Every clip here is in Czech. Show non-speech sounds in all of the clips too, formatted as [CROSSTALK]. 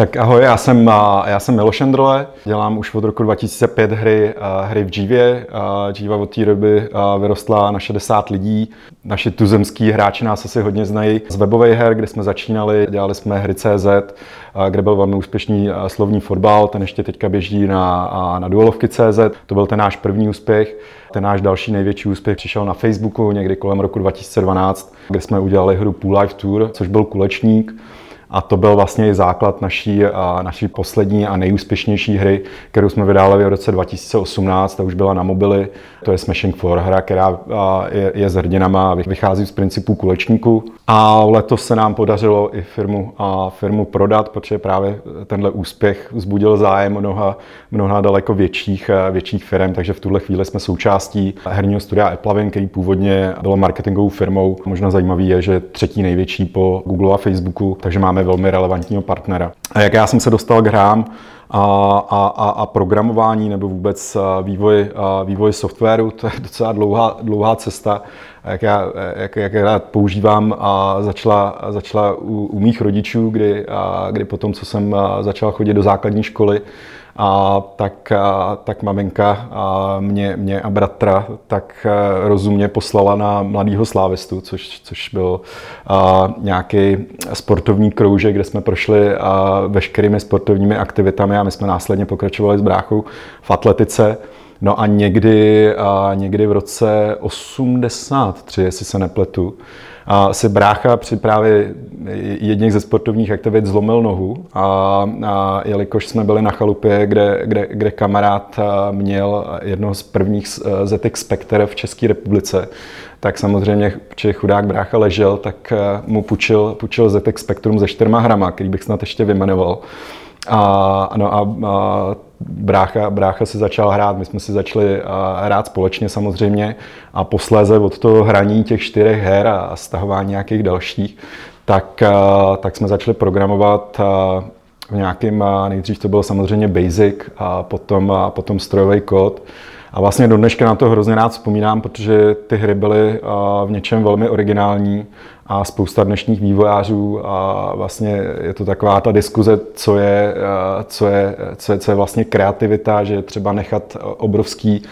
Tak ahoj, já jsem, já jsem Miloš Endrole, dělám už od roku 2005 hry, hry v Jivě. Jiva od té doby vyrostla na 60 lidí. Naši tuzemský hráči nás asi hodně znají z webových her, kde jsme začínali, dělali jsme hry CZ, kde byl velmi úspěšný slovní fotbal, ten ještě teďka běží na, na duelovky CZ, to byl ten náš první úspěch. Ten náš další největší úspěch přišel na Facebooku někdy kolem roku 2012, kde jsme udělali hru Pool Life Tour, což byl kulečník. A to byl vlastně i základ naší, naší poslední a nejúspěšnější hry, kterou jsme vydali v roce 2018, ta už byla na mobily. To je Smashing 4, hra, která je, je s hrdinama a vychází z principu kulečníku. A letos se nám podařilo i firmu, a firmu prodat, protože právě tenhle úspěch vzbudil zájem mnoha, mnoha daleko větších, větších firm, takže v tuhle chvíli jsme součástí herního studia Eplavin, který původně bylo marketingovou firmou. Možná zajímavý je, že třetí největší po Google a Facebooku, takže máme velmi relevantního partnera. A jak já jsem se dostal k hrám, a, a, a programování nebo vůbec vývoj, vývoj softwaru, to je docela dlouhá, dlouhá cesta, jak já, jak, jak já používám a začala, začala u, u mých rodičů, kdy, a, kdy potom, co jsem začal chodit do základní školy, a tak, a, tak maminka a mě, mě a bratra tak rozumně poslala na mladýho slávistu, což, což byl a, nějaký sportovní kroužek, kde jsme prošli a, veškerými sportovními aktivitami a my jsme následně pokračovali s bráchou v atletice. No a někdy, a někdy v roce 83, jestli se nepletu, a si brácha při právě jedných ze sportovních aktivit zlomil nohu a, a jelikož jsme byli na chalupě, kde, kde, kde kamarád měl jednoho z prvních ZX Spectre v České republice, tak samozřejmě, že chudák brácha ležel, tak mu půjčil, půjčil ZX Spectrum ze čtyřma hrama, který bych snad ještě vymenoval. A, no a, a brácha, brácha si začal hrát, my jsme si začali hrát společně samozřejmě a posléze od toho hraní těch čtyřech her a stahování nějakých dalších, tak, tak jsme začali programovat v nějakým, nejdřív to bylo samozřejmě Basic a potom, a potom strojový kód. A vlastně do dneška na to hrozně rád vzpomínám, protože ty hry byly v něčem velmi originální a spousta dnešních vývojářů a vlastně je to taková ta diskuze, co je, co je, co je, co je vlastně kreativita, že je třeba nechat obrovský,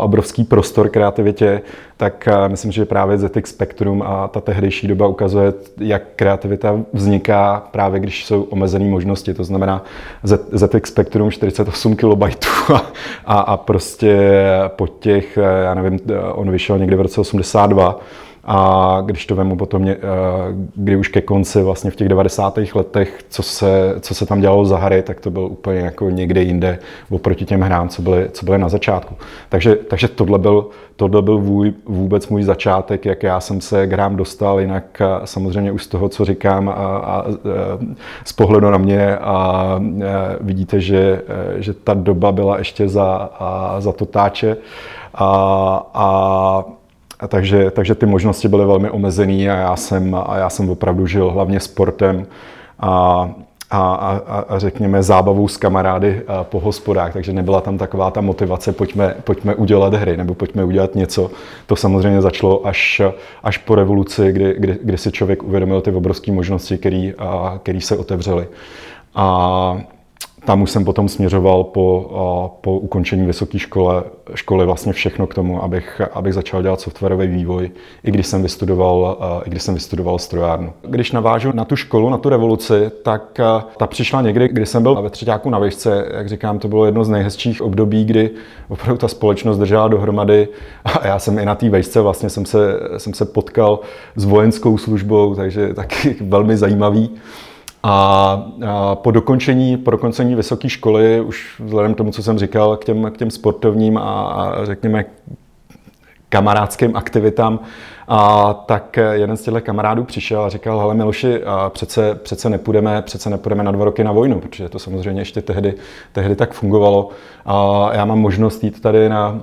obrovský prostor kreativitě, tak myslím, že právě ZX Spectrum a ta tehdejší doba ukazuje, jak kreativita vzniká právě, když jsou omezené možnosti. To znamená ZX Spectrum 48 KB a, a, a prostě po těch, já nevím, on vyšel někde v roce 82, a když to vemu potom, eh, kdy už ke konci vlastně v těch 90. letech, co se, co se tam dělalo za hry, tak to byl úplně jako někde jinde oproti těm hrám, co byly, co byly na začátku. Takže, takže tohle byl, tohle byl vůj, vůbec můj začátek, jak já jsem se k hrám dostal, jinak eh, samozřejmě už z toho, co říkám a, a, eh, z pohledu na mě a vidíte, že, že ta doba byla ještě za, a, za totáče a, a a takže, takže ty možnosti byly velmi omezené a já jsem, a já jsem opravdu žil hlavně sportem a, a, a, a řekněme zábavou s kamarády po hospodách, takže nebyla tam taková ta motivace, pojďme, pojďme udělat hry nebo pojďme udělat něco. To samozřejmě začalo až, až po revoluci, kdy, kdy, kdy si člověk uvědomil ty obrovské možnosti, které se otevřely. A tam už jsem potom směřoval po, po ukončení vysoké škole, školy vlastně všechno k tomu, abych, abych začal dělat softwarový vývoj, i když jsem vystudoval, i když jsem vystudoval strojárnu. Když navážu na tu školu, na tu revoluci, tak ta přišla někdy, kdy jsem byl ve třetíku na výšce. Jak říkám, to bylo jedno z nejhezčích období, kdy opravdu ta společnost držela dohromady a já jsem i na té vejšce vlastně jsem se, jsem se potkal s vojenskou službou, takže taky [LAUGHS] velmi zajímavý. A, po dokončení, po dokončení vysoké školy, už vzhledem k tomu, co jsem říkal, k těm, k těm sportovním a, a řekněme kamarádským aktivitám, a tak jeden z těchto kamarádů přišel a říkal, hele Miloši, a přece, přece, nepůjdeme, přece nepůjdeme na dva roky na vojnu, protože to samozřejmě ještě tehdy, tehdy tak fungovalo. A já mám možnost jít tady na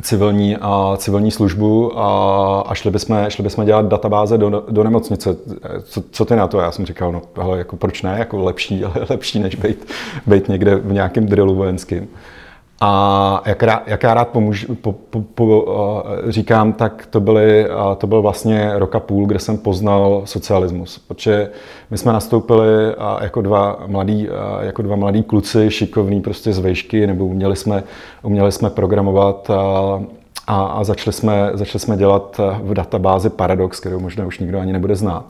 civilní, a civilní službu a, a šli, bychom, šli bychom dělat databáze do, do nemocnice. Co, co ty na to? Já jsem říkal, no hele, jako proč ne, jako lepší, [LAUGHS] lepší než být, být někde v nějakém drillu vojenským. A jak, rád, jak já rád pomůž, po, po, po, uh, říkám, tak to, byly, uh, to byl vlastně rok a půl, kde jsem poznal socialismus. Protože my jsme nastoupili uh, jako, dva mladí, jako dva mladí kluci, šikovní prostě z vejšky, nebo uměli jsme, uměli jsme programovat uh, a, a začali, jsme, začali jsme dělat v databázi Paradox, kterou možná už nikdo ani nebude znát.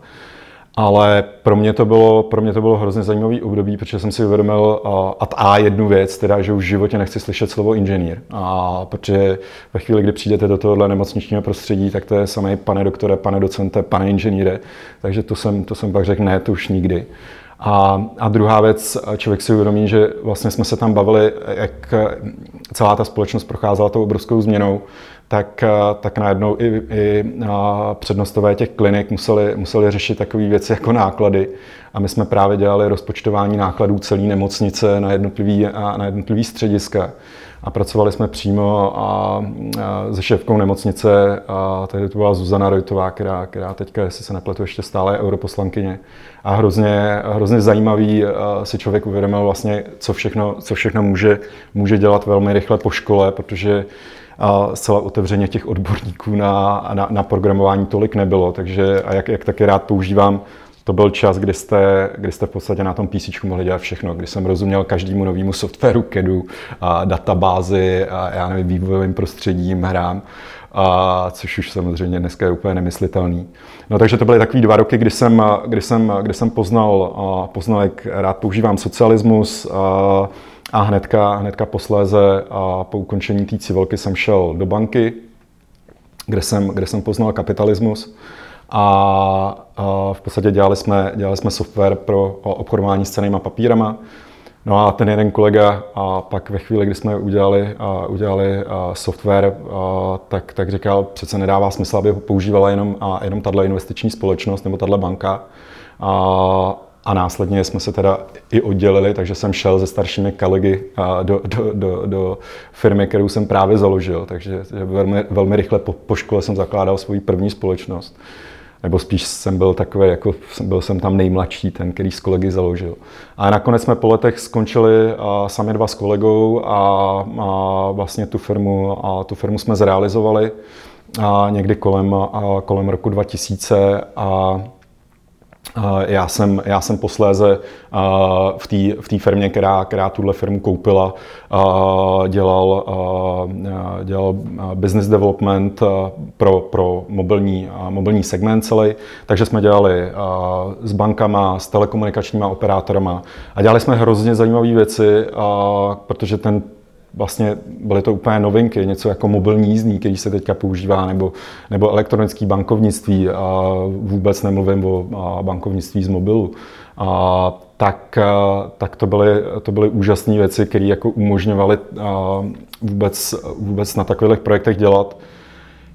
Ale pro mě to bylo, pro mě to bylo hrozně zajímavý období, protože jsem si uvědomil a, a jednu věc, teda, že už v životě nechci slyšet slovo inženýr. A protože ve chvíli, kdy přijdete do tohohle nemocničního prostředí, tak to je samé pane doktore, pane docente, pane inženýre. Takže to jsem, to jsem pak řekl, ne, to už nikdy. A, a druhá věc, člověk si uvědomí, že vlastně jsme se tam bavili, jak celá ta společnost procházela tou obrovskou změnou, tak, tak najednou i, i přednostové těch klinik museli, museli řešit takové věci jako náklady. A my jsme právě dělali rozpočtování nákladů celé nemocnice na jednotlivý, na jednotlivý střediska a pracovali jsme přímo a, a se šéfkou nemocnice, a tehdy to byla Zuzana Rojtová, která, která teďka, jestli se nepletu, ještě stále je europoslankyně. A hrozně, hrozně zajímavý si člověk uvědomil vlastně, co všechno, co všechno může, může dělat velmi rychle po škole, protože zcela otevřeně těch odborníků na, na, na programování tolik nebylo, takže a jak, jak taky rád používám to byl čas, kdy jste, kdy jste v podstatě na tom PC mohli dělat všechno, kdy jsem rozuměl každému novému softwaru, CADu, a databázy, a já nevím, vývojovým prostředím, hrám, a což už samozřejmě dneska je úplně nemyslitelný. No takže to byly takový dva roky, kdy jsem, kdy jsem, kdy jsem poznal, poznal, jak rád používám socialismus, a, a hnedka, hnedka posléze a po ukončení té civilky jsem šel do banky, kde jsem, kde jsem poznal kapitalismus a, a v podstatě dělali jsme, dělali jsme software pro obchodování s cenými papírama. No a ten jeden kolega a pak ve chvíli, kdy jsme udělali, a udělali a software, a tak, tak říkal, přece nedává smysl, aby ho používala jenom, a jenom tahle investiční společnost nebo tahle banka. A, a následně jsme se teda i oddělili, takže jsem šel se staršími kolegy do, do, do, do firmy, kterou jsem právě založil. Takže velmi, velmi rychle po, po škole jsem zakládal svoji první společnost nebo spíš jsem byl takový, jako byl jsem tam nejmladší, ten, který s kolegy založil. A nakonec jsme po letech skončili a, sami dva s kolegou a, a vlastně tu firmu, a tu firmu jsme zrealizovali a někdy kolem, a kolem roku 2000 a já jsem, já jsem posléze v té firmě, která, která tuhle firmu koupila, dělal, dělal business development pro, pro mobilní, mobilní segment celý. Takže jsme dělali s bankama, s telekomunikačníma operátorama a dělali jsme hrozně zajímavé věci, protože ten vlastně byly to úplně novinky, něco jako mobilní jízdní, který se teďka používá, nebo, nebo elektronické bankovnictví, a vůbec nemluvím o bankovnictví z mobilu. A tak, tak to, byly, to byly úžasné věci, které jako umožňovaly vůbec, vůbec na takových projektech dělat.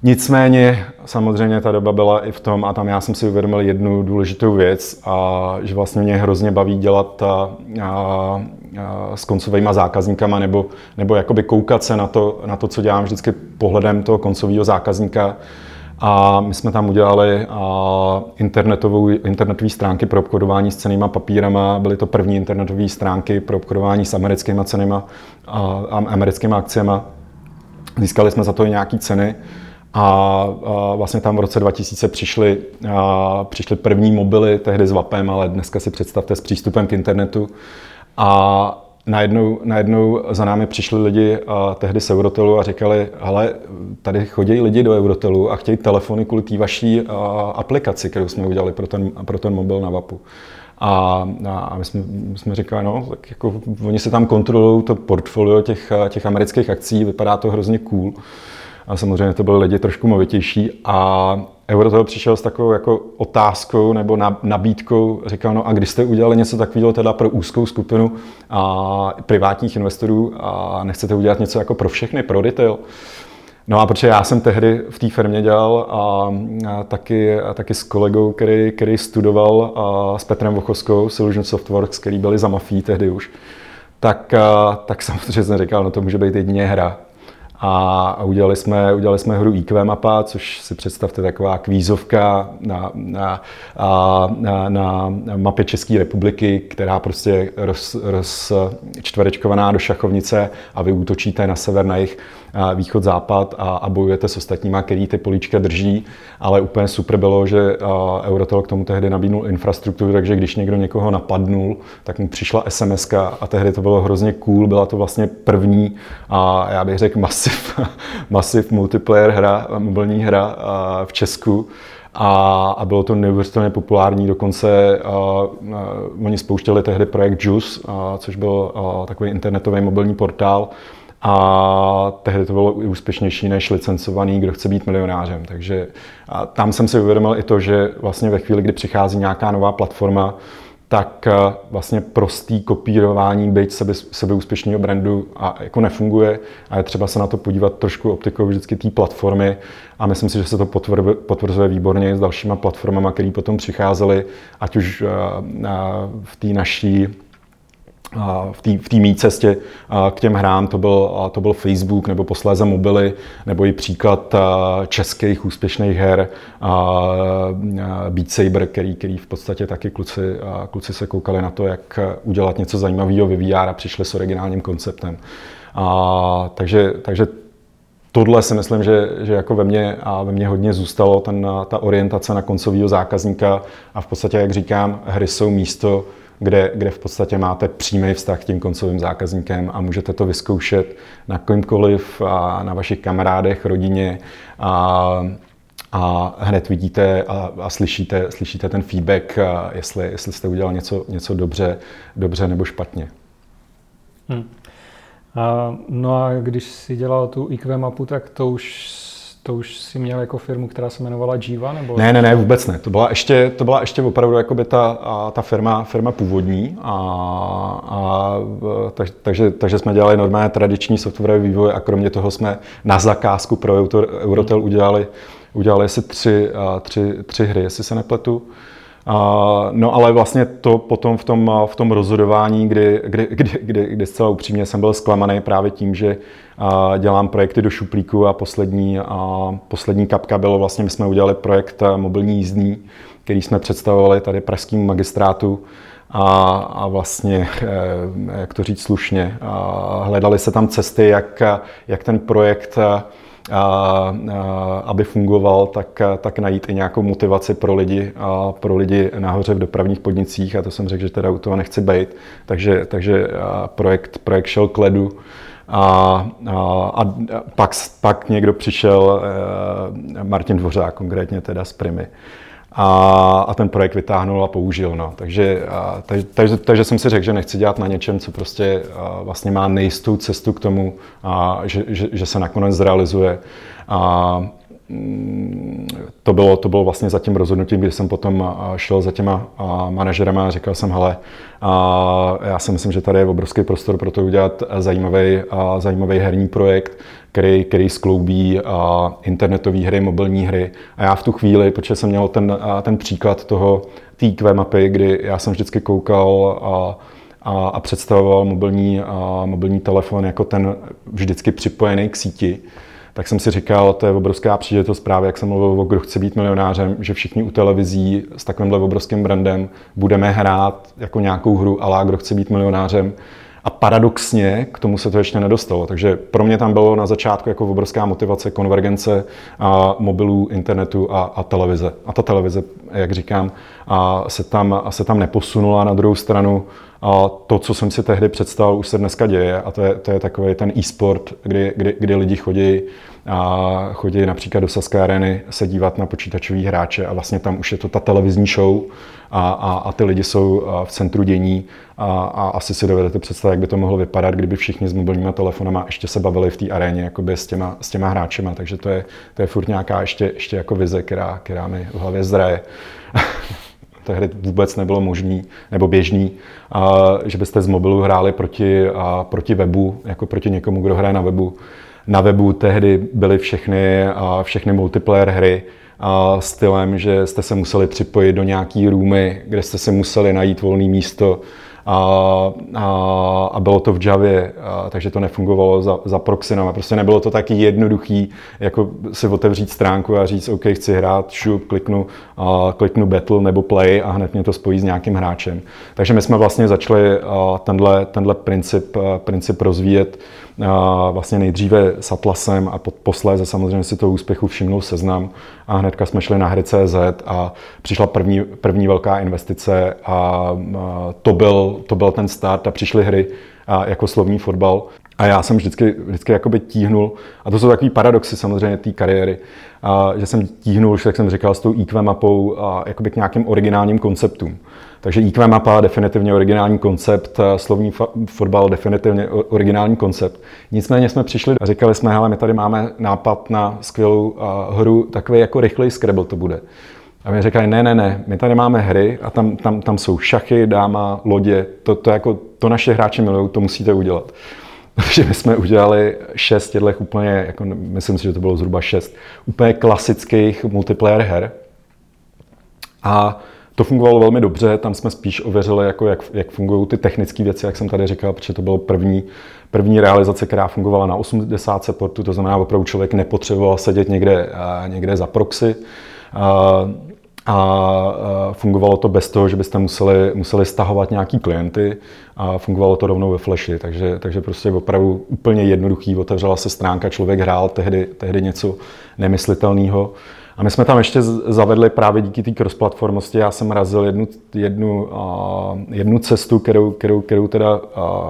Nicméně samozřejmě ta doba byla i v tom, a tam já jsem si uvědomil jednu důležitou věc, a že vlastně mě hrozně baví dělat a, a, a, s koncovými zákazníkama, nebo, nebo jakoby koukat se na to, na to, co dělám vždycky pohledem toho koncového zákazníka. A my jsme tam udělali internetovou, internetové stránky pro obchodování s cenýma papírama. Byly to první internetové stránky pro obchodování s americkými cenýma a, a americkými akciemi. Získali jsme za to i nějaké ceny. A, a vlastně tam v roce 2000 přišly, a, přišly první mobily, tehdy s VAPem, ale dneska si představte s přístupem k internetu. A najednou, najednou za námi přišli lidi a tehdy z Eurotelu a říkali, hele, tady chodí lidi do Eurotelu a chtějí telefony kvůli té vaší a, aplikaci, kterou jsme udělali pro ten, pro ten mobil na VAPu. A, a my, jsme, my jsme říkali, no, tak jako oni se tam kontrolují to portfolio těch, těch amerických akcí, vypadá to hrozně cool. A samozřejmě to byly lidi trošku movitější. A Eurotel přišel s takovou jako otázkou nebo nabídkou, říkal, no a když jste udělali něco takového teda pro úzkou skupinu a privátních investorů a nechcete udělat něco jako pro všechny, pro retail, No a protože já jsem tehdy v té firmě dělal a, a taky, a taky s kolegou, který, který studoval a s Petrem Vochovskou, Solution Softworks, který byli za mafí tehdy už, tak, a, tak samozřejmě jsem říkal, no to může být jedině hra. A udělali jsme, udělali jsme hru IQ mapa, což si představte taková kvízovka na, na, na, na mapě České republiky, která prostě roz, rozčtverečkovaná do šachovnice a vy útočíte na sever, na jich, východ, západ a, a bojujete s ostatníma, který ty políčka drží, ale úplně super bylo, že Eurotel k tomu tehdy nabídnul infrastrukturu, takže když někdo někoho napadnul, tak mu přišla SMS a tehdy to bylo hrozně cool, byla to vlastně první a já bych řekl masiv, [LAUGHS] masiv multiplayer hra, mobilní hra v Česku. A, a bylo to neuvěřitelně populární, dokonce uh, uh, oni spouštěli tehdy projekt Juice, což byl uh, takový internetový mobilní portál, a tehdy to bylo úspěšnější než licencovaný, kdo chce být milionářem. Takže tam jsem si uvědomil i to, že vlastně ve chvíli, kdy přichází nějaká nová platforma, tak eh, vlastně prostý kopírování byť sebe, sebeúspěšného brandu a jako nefunguje. A je třeba se na to podívat trošku optikou vždycky té platformy. A myslím si, že se to potvrzuje výborně s dalšíma platformama, které potom přicházely, ať už eh, v té naší v té mý cestě k těm hrám to byl, to byl Facebook nebo posléze mobily, nebo i příklad českých úspěšných her Beat Saber, který, který v podstatě taky kluci, kluci se koukali na to, jak udělat něco zajímavého ve VR a přišli s originálním konceptem. A, takže, takže tohle si myslím, že, že jako ve mně, a ve mně hodně zůstalo ten, ta orientace na koncového zákazníka a v podstatě, jak říkám, hry jsou místo, kde, kde v podstatě máte přímý vztah k tím koncovým zákazníkem a můžete to vyzkoušet na komkoliv, a na vašich kamarádech, rodině a, a hned vidíte a, a slyšíte, slyšíte ten feedback, jestli, jestli jste udělal něco, něco dobře, dobře nebo špatně. Hmm. A, no a když si dělal tu IQ mapu, tak to už to už si měl jako firmu, která se jmenovala Jiva? Nebo... Ne, ne, ne, vůbec ne. To byla ještě, to byla ještě opravdu jakoby ta, a, ta firma, firma původní. A, a, tak, takže, takže jsme dělali normálně tradiční software vývoj a kromě toho jsme na zakázku pro Eurotel udělali, udělali si tři, tři, tři hry, jestli se nepletu. No ale vlastně to potom v tom, v tom rozhodování, kdy, kdy, kdy, kdy, kdy zcela upřímně jsem byl zklamaný právě tím, že dělám projekty do šuplíku a poslední, poslední kapka bylo vlastně, my jsme udělali projekt mobilní jízdní, který jsme představovali tady pražskému magistrátu. A, a vlastně, eh, jak to říct slušně, hledali se tam cesty, jak, jak ten projekt a, aby fungoval, tak, tak najít i nějakou motivaci pro lidi, a pro lidi nahoře v dopravních podnicích. A to jsem řekl, že teda u toho nechci být, takže, takže projekt, projekt šel k ledu. A, a, a pak, pak někdo přišel, e, Martin Dvořák konkrétně teda z Primy, a, a ten projekt vytáhnul a použil. No. Takže, a, takže, takže, takže jsem si řekl, že nechci dělat na něčem, co prostě a, vlastně má nejistou cestu k tomu, a, že, že, že se nakonec zrealizuje. A, to bylo, to bylo vlastně za tím rozhodnutím, kdy jsem potom šel za těma manažerama a říkal jsem, hele, já si myslím, že tady je obrovský prostor pro to udělat zajímavý, zajímavý herní projekt, který, který skloubí internetové hry, mobilní hry. A já v tu chvíli, protože jsem měl ten, ten příklad toho TQ mapy, kdy já jsem vždycky koukal a, a, a představoval mobilní, a mobilní telefon jako ten vždycky připojený k síti, tak jsem si říkal, to je obrovská příležitost právě, jak jsem mluvil o kdo chce být milionářem, že všichni u televizí s takovýmhle obrovským brandem budeme hrát jako nějakou hru ale kdo chce být milionářem a paradoxně k tomu se to ještě nedostalo. Takže pro mě tam bylo na začátku jako obrovská motivace konvergence a mobilů, internetu a, a televize. A ta televize, jak říkám, a se, tam, a se tam neposunula. Na druhou stranu a to, co jsem si tehdy představil, už se dneska děje a to je, to je takový ten e-sport, kdy, kdy, kdy lidi chodí a chodí například do Saské areny se dívat na počítačový hráče a vlastně tam už je to ta televizní show a, a, a ty lidi jsou v centru dění a, a asi si dovedete představit, jak by to mohlo vypadat, kdyby všichni s mobilníma telefonama ještě se bavili v té aréně jakoby s těma, s těma hráčema, takže to je, to je furt nějaká ještě, ještě jako vize, která, která mi v hlavě zraje. [LAUGHS] tehdy vůbec nebylo možný nebo běžný, že byste z mobilu hráli proti, proti webu, jako proti někomu, kdo hraje na webu. Na webu tehdy byly všechny, a, všechny multiplayer hry, a stylem, že jste se museli připojit do nějaký roomy, kde jste se museli najít volné místo a, a, a bylo to v Javě, a, takže to nefungovalo za, za proxy, prostě nebylo to taky jednoduchý, jako si otevřít stránku a říct, OK, chci hrát, šup, kliknu, a, kliknu battle nebo play a hned mě to spojí s nějakým hráčem. Takže my jsme vlastně začali a, tenhle, tenhle princip, a, princip rozvíjet vlastně nejdříve s Atlasem a posléze samozřejmě si toho úspěchu všimnul seznam a hnedka jsme šli na hry CZ a přišla první, první velká investice a, to, byl, to byl ten start a přišly hry jako slovní fotbal. A já jsem vždycky, vždycky jakoby tíhnul, a to jsou takový paradoxy samozřejmě té kariéry, a, že jsem tíhnul, jak jsem říkal, s tou IQ mapou a, jakoby k nějakým originálním konceptům. Takže IQ mapa definitivně originální koncept, slovní fotbal definitivně originální koncept. Nicméně jsme přišli a říkali jsme, hele, my tady máme nápad na skvělou hru, takový jako rychlej Scrabble to bude. A mi říkali, ne, ne, ne, my tady máme hry a tam, tam, tam jsou šachy, dáma, lodě, to, to, jako, to naše hráči milují, to musíte udělat. [LAUGHS] Takže my jsme udělali šest těchto úplně, jako, myslím si, že to bylo zhruba šest, úplně klasických multiplayer her. A to fungovalo velmi dobře, tam jsme spíš ověřili, jako jak, jak fungují ty technické věci, jak jsem tady říkal, protože to bylo první, první realizace, která fungovala na 80 portu, to znamená, opravdu člověk nepotřeboval sedět někde, někde za proxy. A, fungovalo to bez toho, že byste museli, museli stahovat nějaký klienty a fungovalo to rovnou ve Flashi, takže, takže prostě opravdu úplně jednoduchý, otevřela se stránka, člověk hrál tehdy, tehdy něco nemyslitelného. A my jsme tam ještě zavedli právě díky té cross-platformosti, já jsem razil jednu, jednu, jednu cestu, kterou, kterou, kterou teda,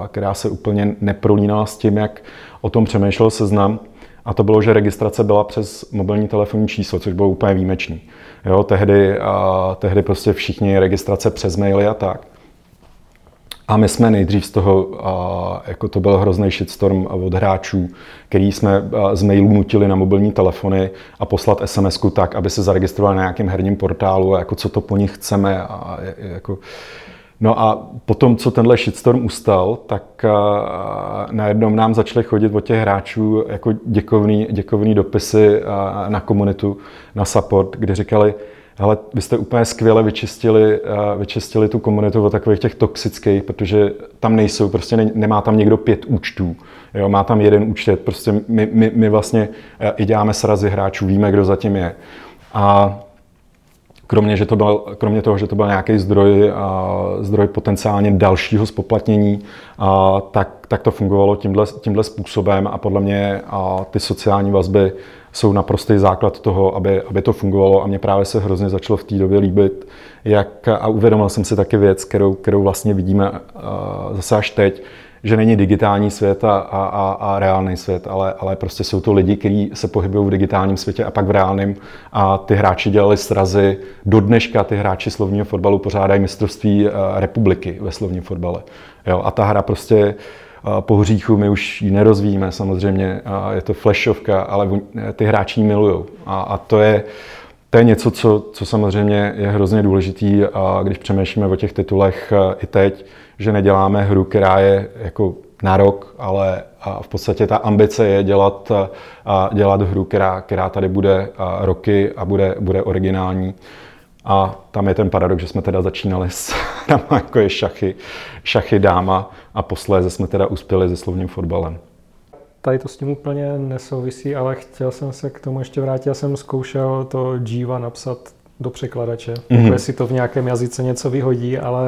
která se úplně neprolínala s tím, jak o tom přemýšlel seznam. A to bylo, že registrace byla přes mobilní telefonní číslo, což bylo úplně výjimečný. Jo, tehdy, a, tehdy prostě všichni registrace přes maily a tak. A my jsme nejdřív z toho, jako to byl hrozný shitstorm od hráčů, který jsme z mailů nutili na mobilní telefony a poslat sms tak, aby se zaregistrovali na nějakém herním portálu, a jako co to po nich chceme. A jako... No a potom, co tenhle shitstorm ustal, tak najednou nám začaly chodit od těch hráčů jako děkovný, děkovný dopisy na komunitu, na support, kde říkali, ale vy jste úplně skvěle vyčistili, eh, vyčistili tu komunitu od takových těch toxických, protože tam nejsou, prostě ne, nemá tam někdo pět účtů, jo, má tam jeden účet, prostě my, my, my vlastně eh, i děláme srazy hráčů, víme, kdo zatím je. A kromě, že to byl, kromě toho, že to byl nějaký zdroj, a, zdroj potenciálně dalšího spoplatnění, a, tak, tak to fungovalo tímhle, tímhle způsobem a podle mě a, ty sociální vazby jsou naprostý základ toho, aby, aby to fungovalo. A mě právě se hrozně začalo v té době líbit, jak, a uvědomil jsem si taky věc, kterou, kterou vlastně vidíme zase až teď, že není digitální svět a, a, a, a reálný svět, ale, ale prostě jsou to lidi, kteří se pohybují v digitálním světě a pak v reálném. A ty hráči dělali srazy. Do dneška ty hráči slovního fotbalu pořádají mistrovství uh, republiky ve slovním fotbale. Jo, a ta hra prostě po hříchu my už ji nerozvíjíme samozřejmě, je to flashovka, ale ty hráči ji milují. A, a to je, to je něco, co, co samozřejmě je hrozně důležitý, a když přemýšlíme o těch titulech i teď, že neděláme hru, která je jako na rok, ale v podstatě ta ambice je dělat, dělat hru, která, která tady bude roky a bude, bude originální. A tam je ten paradox, že jsme teda začínali s [LAUGHS] jako je šachy, šachy dáma a posléze jsme teda uspěli se slovním fotbalem. Tady to s tím úplně nesouvisí, ale chtěl jsem se k tomu ještě vrátit. Já jsem zkoušel to Jiva napsat do překladače, mm-hmm. jako jestli to v nějakém jazyce něco vyhodí, ale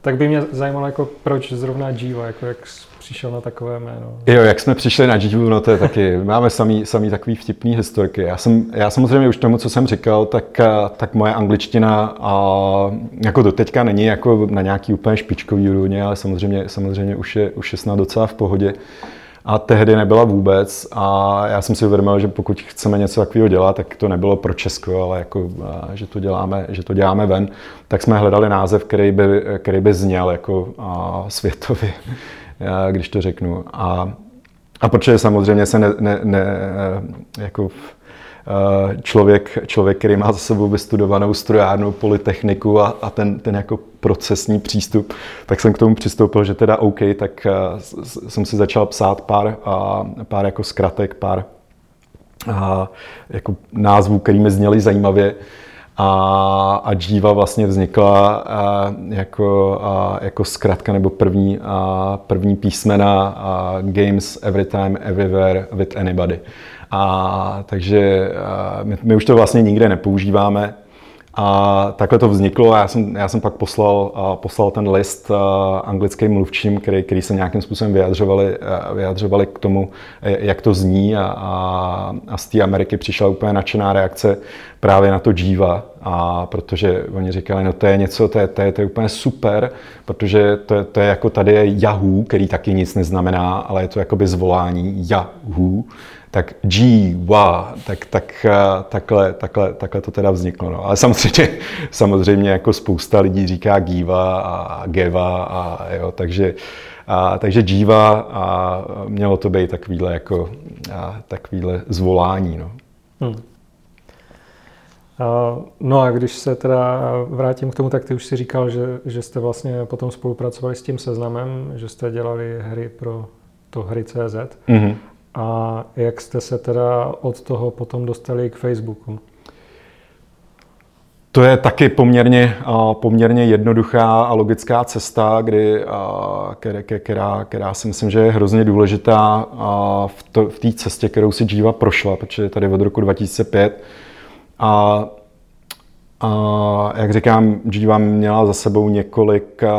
tak by mě zajímalo, jako proč zrovna Jiva, jako jak přišel na takové jméno. Jo, jak jsme přišli na Jivu, no to je taky, [LAUGHS] máme samý, samý takový vtipný historky. Já, jsem, já samozřejmě už tomu, co jsem říkal, tak, tak moje angličtina a jako do teďka není jako na nějaký úplně špičkový úrovni, ale samozřejmě, samozřejmě už, je, už je snad docela v pohodě a tehdy nebyla vůbec a já jsem si uvědomil, že pokud chceme něco takového dělat, tak to nebylo pro Česko, ale jako, že, to děláme, že to děláme ven, tak jsme hledali název, který by, který by zněl jako světově, když to řeknu. A, a protože samozřejmě se ne, ne, ne jako člověk, člověk, který má za sebou vystudovanou strojárnu, polytechniku a, a ten, ten jako procesní přístup, tak jsem k tomu přistoupil, že teda OK, tak uh, jsem si začal psát pár, uh, pár jako zkratek, pár uh, jako názvů, které mi zněly zajímavě. A, a Jiva vlastně vznikla a, jako, a, jako zkratka nebo první, a, první písmena a Games Every Time, Everywhere with Anybody. A, takže my, my už to vlastně nikde nepoužíváme, a takhle to vzniklo a já jsem, já jsem pak poslal, poslal ten list anglickým mluvčím, který, který se nějakým způsobem vyjadřovali, vyjadřovali k tomu, jak to zní. A, a, a z té Ameriky přišla úplně nadšená reakce právě na to Jiva, a protože oni říkali, no to je něco, to je, to je, to je úplně super, protože to je, to je jako tady je Yahoo, který taky nic neznamená, ale je to jakoby zvolání Yahoo tak G, wa, tak, tak, eh, takhle, takhle, takhle to teda vzniklo. No. Ale samozřejmě, [LAUGHS] samozřejmě jako spousta lidí říká Giva a Geva, a, jo, takže, a, takže Jiva a mělo to být takovýhle, jako, a, takovýhle zvolání. No. Hmm. No a když se teda vrátím k tomu, tak ty už si říkal, že, že jste vlastně potom spolupracovali s tím seznamem, že jste dělali hry pro to hry.cz. Mm-hmm. A jak jste se teda od toho potom dostali k Facebooku? To je taky poměrně, poměrně jednoduchá a logická cesta, kdy, která, která si myslím, že je hrozně důležitá v té cestě, kterou si Jiva prošla, protože tady od roku 2005. A a jak říkám, Jiva měla za sebou několik, a,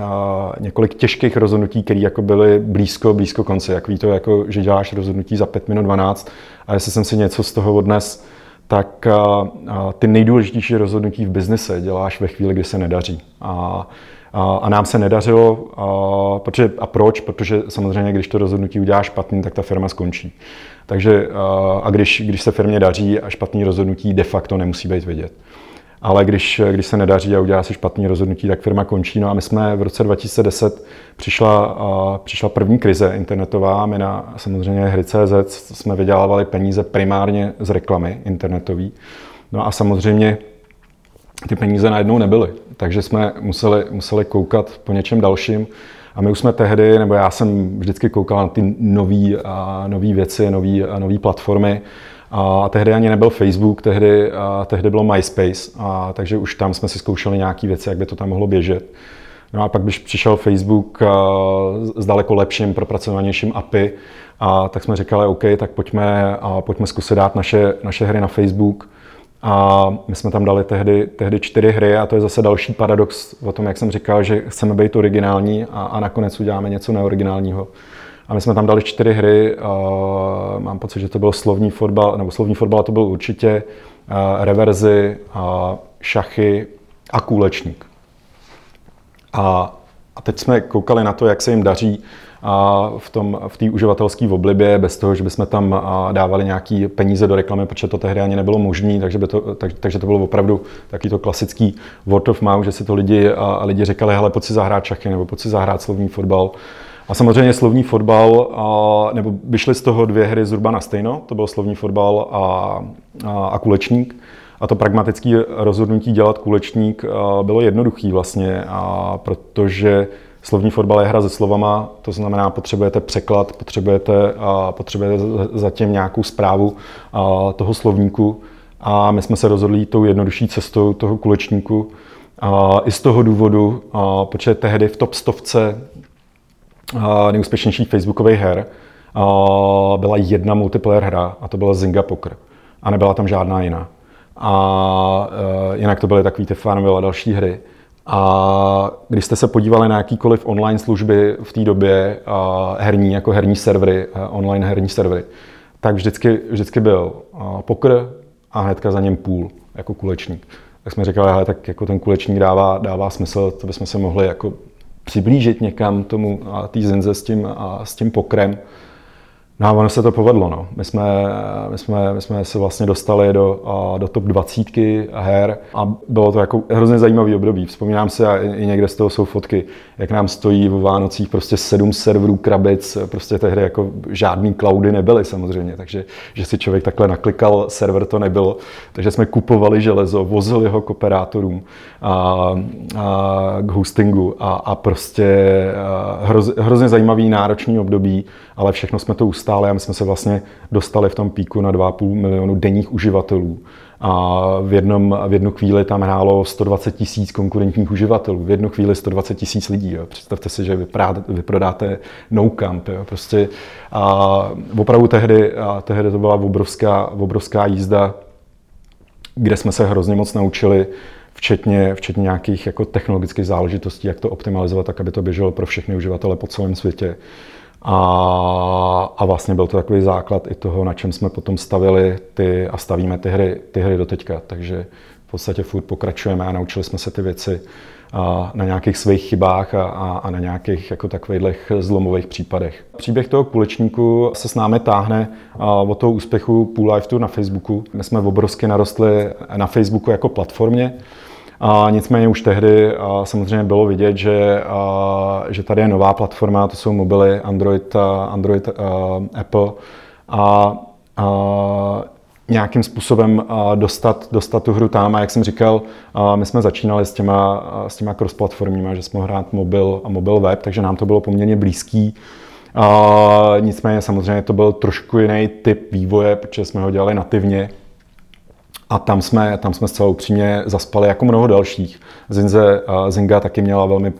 a, několik těžkých rozhodnutí, které jako byly blízko, blízko konce. Jak ví to, jako, že děláš rozhodnutí za 5 minut 12 a jestli jsem si něco z toho odnes, tak a, a, ty nejdůležitější rozhodnutí v biznise děláš ve chvíli, kdy se nedaří. A, a, a nám se nedařilo, a, protože, a proč? Protože samozřejmě, když to rozhodnutí uděláš špatný, tak ta firma skončí. Takže a když, když se firmě daří a špatný rozhodnutí de facto nemusí být vidět. Ale když, když se nedaří a udělá si špatný rozhodnutí, tak firma končí. No a my jsme v roce 2010 přišla, přišla první krize internetová. My na samozřejmě hry.cz jsme vydělávali peníze primárně z reklamy internetové. No a samozřejmě ty peníze najednou nebyly. Takže jsme museli, museli koukat po něčem dalším. A my už jsme tehdy, nebo já jsem vždycky koukal na ty nové věci, nové platformy. A tehdy ani nebyl Facebook, tehdy, a tehdy bylo MySpace, a takže už tam jsme si zkoušeli nějaké věci, jak by to tam mohlo běžet. No a pak, když přišel Facebook s daleko lepším, propracovanějším API, a tak jsme říkali, OK, tak pojďme, a pojďme zkusit dát naše, naše hry na Facebook. A my jsme tam dali tehdy, tehdy čtyři hry a to je zase další paradox o tom, jak jsem říkal, že chceme být originální a, a nakonec uděláme něco neoriginálního. A my jsme tam dali čtyři hry, uh, mám pocit, že to byl slovní fotbal, nebo slovní fotbal to byl určitě, uh, reverzy, uh, šachy a kůlečník. A, a teď jsme koukali na to, jak se jim daří a v tom v té uživatelské oblibě, bez toho, že bychom tam dávali nějaký peníze do reklamy, protože to tehdy ani nebylo možné, takže, by to, tak, takže to bylo opravdu taky to klasický word of mouth, že si to lidi, a lidi říkali, hele, pojď si zahrát šachy, nebo pojď si zahrát slovní fotbal. A samozřejmě slovní fotbal, a, nebo vyšly z toho dvě hry zhruba na stejno, to byl slovní fotbal a, a, a kulečník. A to pragmatické rozhodnutí dělat kulečník bylo jednoduchý vlastně, a protože slovní fotbal je hra se slovama, to znamená, potřebujete překlad, potřebujete, potřebujete zatím nějakou zprávu toho slovníku. A my jsme se rozhodli tou jednodušší cestou toho kulečníku. I z toho důvodu, protože tehdy v top stovce nejúspěšnějších facebookových her byla jedna multiplayer hra a to byla Zynga Poker. A nebyla tam žádná jiná. A e, jinak to byly takové ty Farmville a další hry. A když jste se podívali na jakýkoliv online služby v té době, herní, jako herní servery, online herní servery, tak vždycky, vždycky byl poker a hnedka za něm půl, jako kulečník. Tak jsme říkali, hele, tak jako ten kulečník dává, dává smysl, to bychom se mohli jako přiblížit někam tomu a té zinze s tím, a s tím pokrem. No a ono se to povedlo. No. My, jsme, my, jsme, my jsme se vlastně dostali do, do top 20 her a bylo to jako hrozně zajímavý období. Vzpomínám si, a i někde z toho jsou fotky, jak nám stojí v Vánocích prostě sedm serverů krabic, prostě tehdy jako žádný cloudy nebyly samozřejmě, takže že si člověk takhle naklikal, server to nebylo. Takže jsme kupovali železo, vozili ho k operátorům a, a k hostingu a, a prostě a hroz, hrozně zajímavý náročný období, ale všechno jsme to neustále a my jsme se vlastně dostali v tom píku na 2,5 milionu denních uživatelů. A v, jednom, v jednu chvíli tam hrálo 120 tisíc konkurentních uživatelů, v jednu chvíli 120 tisíc lidí. Jo. Představte si, že vyprodáte no camp. Jo. Prostě a opravdu tehdy, a tehdy to byla obrovská, obrovská jízda, kde jsme se hrozně moc naučili, včetně, včetně nějakých jako technologických záležitostí, jak to optimalizovat, tak aby to běželo pro všechny uživatele po celém světě. A, a vlastně byl to takový základ i toho, na čem jsme potom stavili ty a stavíme ty hry, ty hry do teďka. Takže v podstatě furt pokračujeme a naučili jsme se ty věci a na nějakých svých chybách a, a, a na nějakých jako takových zlomových případech. Příběh toho kulečníku se s námi táhne od toho úspěchu Pool Life na Facebooku. My jsme obrovsky narostli na Facebooku jako platformě. A nicméně už tehdy a samozřejmě bylo vidět, že, a, že tady je nová platforma, to jsou mobily Android, a, Android a, Apple. A, a nějakým způsobem dostat, dostat tu hru tam. A jak jsem říkal, my jsme začínali s těma, s těma cross-platformníma, že jsme hrát mobil a mobil web, takže nám to bylo poměrně blízký. A nicméně samozřejmě to byl trošku jiný typ vývoje, protože jsme ho dělali nativně. A tam jsme, tam jsme zcela upřímně zaspali jako mnoho dalších. Zinze, Zinga taky měla velmi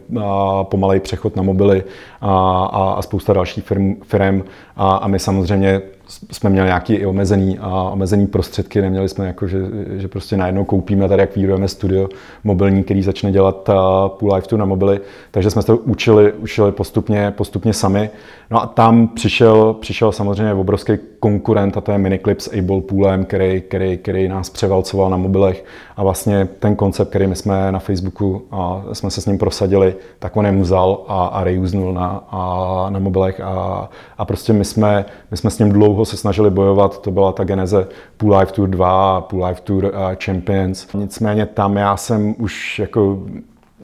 pomalej přechod na mobily a, a, a spousta dalších firm, firm a, a my samozřejmě jsme měli nějaký i omezený, a omezený prostředky, neměli jsme jako, že, že prostě najednou koupíme tady, jak výrojeme studio mobilní, který začne dělat Pool Life na mobily, takže jsme se to učili, učili postupně, postupně sami. No a tam přišel, přišel samozřejmě obrovský konkurent a to je Miniclip s Able Poolem, který, který, který nás převalcoval na mobilech a vlastně ten koncept, který my jsme na Facebooku a jsme se s ním prosadili, tak on je vzal a, a reusenul na, a, na mobilech a, a prostě my jsme, my jsme s ním dlouho se snažili bojovat, to byla ta geneze Pool Life Tour 2, Pool Life Tour Champions. Nicméně tam já jsem už jako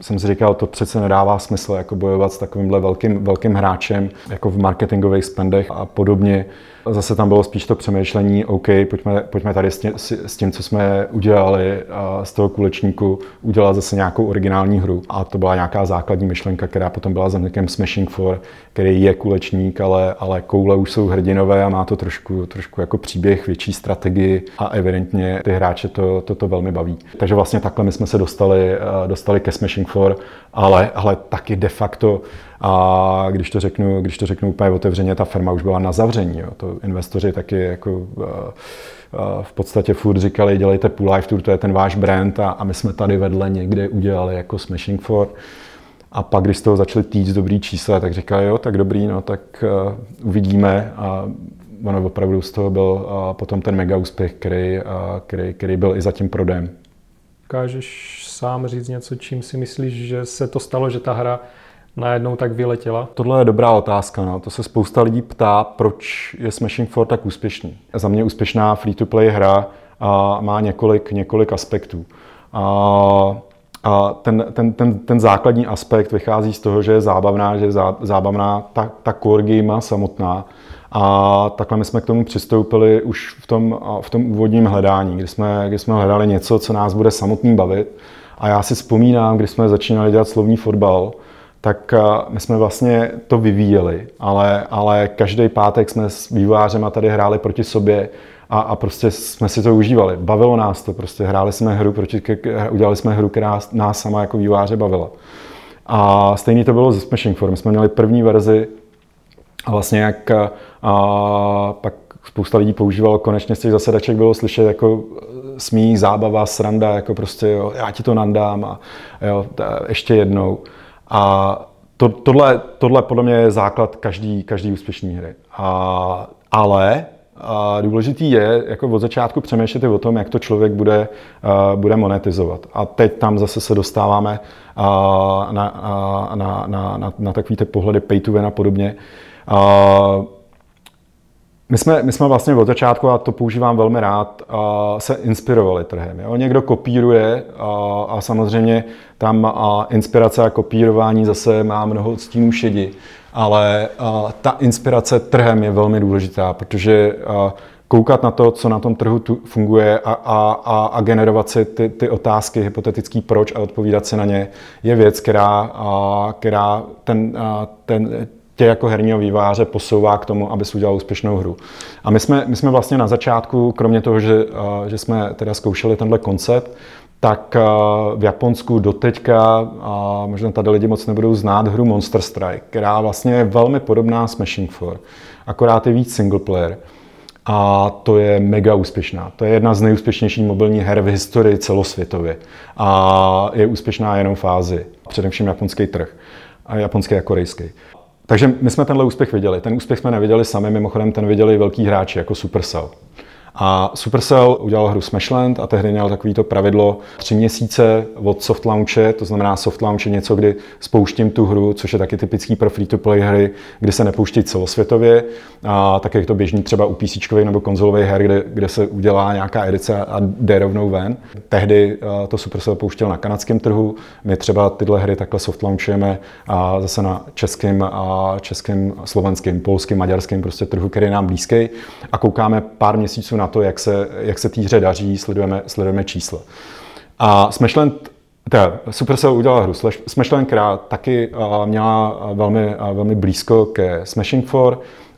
jsem si říkal, to přece nedává smysl jako bojovat s takovýmhle velkým, velkým hráčem jako v marketingových spendech a podobně. Zase tam bylo spíš to přemýšlení, OK, pojďme, pojďme tady s tím, co jsme udělali z toho kulečníku, udělat zase nějakou originální hru. A to byla nějaká základní myšlenka, která potom byla za Smashing for, který je kulečník, ale, ale koule už jsou hrdinové a má to trošku, trošku jako příběh, větší strategii a evidentně ty hráče to, to, to velmi baví. Takže vlastně takhle my jsme se dostali, dostali ke Smashing for, ale, ale taky de facto a když to řeknu, když to řeknu úplně otevřeně, ta firma už byla na zavření. Jo. To investoři taky jako uh, uh, v podstatě furt říkali, dělejte Pool Life Tour, to je ten váš brand a, a my jsme tady vedle někde udělali jako Smashing for. A pak, když z toho začali týct dobrý čísla, tak říkali, jo, tak dobrý, no tak uh, uvidíme. A ono opravdu z toho byl uh, potom ten mega úspěch, který, uh, který, který byl i za tím prodem. Dokážeš sám říct něco, čím si myslíš, že se to stalo, že ta hra najednou tak vyletěla? Tohle je dobrá otázka. No. To se spousta lidí ptá, proč je Smashing 4 tak úspěšný. Za mě úspěšná free-to-play hra a má několik, několik aspektů. A a ten, ten, ten, ten základní aspekt vychází z toho, že je zábavná, že je zábavná ta, ta core game samotná. A takhle my jsme k tomu přistoupili už v tom, v tom úvodním hledání, kdy jsme, kdy jsme hledali něco, co nás bude samotný bavit. A já si vzpomínám, když jsme začínali dělat slovní fotbal, tak eh, my jsme vlastně to vyvíjeli, ale, ale každý pátek jsme s vývojářem tady hráli proti sobě a, a prostě jsme si to užívali. Bavilo nás to, prostě hráli jsme hru, proti, udělali jsme hru, která nás sama jako vývojáře bavila. A stejně to bylo ze Smashing Form. jsme měli první verzi a vlastně jak a, a pak spousta lidí používalo, konečně z těch zasedaček bylo slyšet jako smí, zábava, sranda, jako prostě jo, já ti to nandám a jo, ještě jednou. A to, tohle, tohle podle mě je základ každý, každý úspěšné hry. A, ale a důležitý je jako od začátku přemýšlet o tom, jak to člověk bude, uh, bude monetizovat. A teď tam zase se dostáváme uh, na, uh, na, na, na, na takové ty pohledy pay to win a podobně. My jsme, my jsme vlastně od začátku, a to používám velmi rád, se inspirovali trhem. Jo? Někdo kopíruje a, a samozřejmě tam a inspirace a kopírování zase má mnoho stínů šedi, ale a, ta inspirace trhem je velmi důležitá, protože a, koukat na to, co na tom trhu tu funguje a, a, a, a generovat si ty, ty otázky, hypotetický proč a odpovídat si na ně, je věc, která, a, která ten, a, ten tě jako herního výváře posouvá k tomu, abys udělal úspěšnou hru. A my jsme, my jsme vlastně na začátku, kromě toho, že, že jsme teda zkoušeli tenhle koncept, tak v Japonsku doteďka, a možná tady lidi moc nebudou znát, hru Monster Strike, která vlastně je velmi podobná Smashing 4, akorát je víc single player. A to je mega úspěšná. To je jedna z nejúspěšnějších mobilních her v historii celosvětově. A je úspěšná jenom fázi, především japonský trh. A japonský a korejský. Takže my jsme tenhle úspěch viděli. Ten úspěch jsme neviděli sami, mimochodem ten viděli velký hráči jako Supercell. A Supercell udělal hru Smashland a tehdy měl takovýto pravidlo tři měsíce od soft launche, to znamená soft launch je něco, kdy spouštím tu hru, což je taky typický pro free-to-play hry, kdy se nepouští celosvětově, a tak jak to běžný třeba u PC nebo konzolových her, kde, kde se udělá nějaká edice a jde rovnou ven. Tehdy to Supercell pouštěl na kanadském trhu, my třeba tyhle hry takhle soft launchujeme a zase na českém, a českém, slovenském, polském, maďarském prostě trhu, který je nám blízký a koukáme pár měsíců na na to, jak se, jak se té hře daří, sledujeme, sledujeme čísla. A Smashland teda, Supercell udělala hru Smashland, která taky měla velmi, velmi blízko ke Smashing 4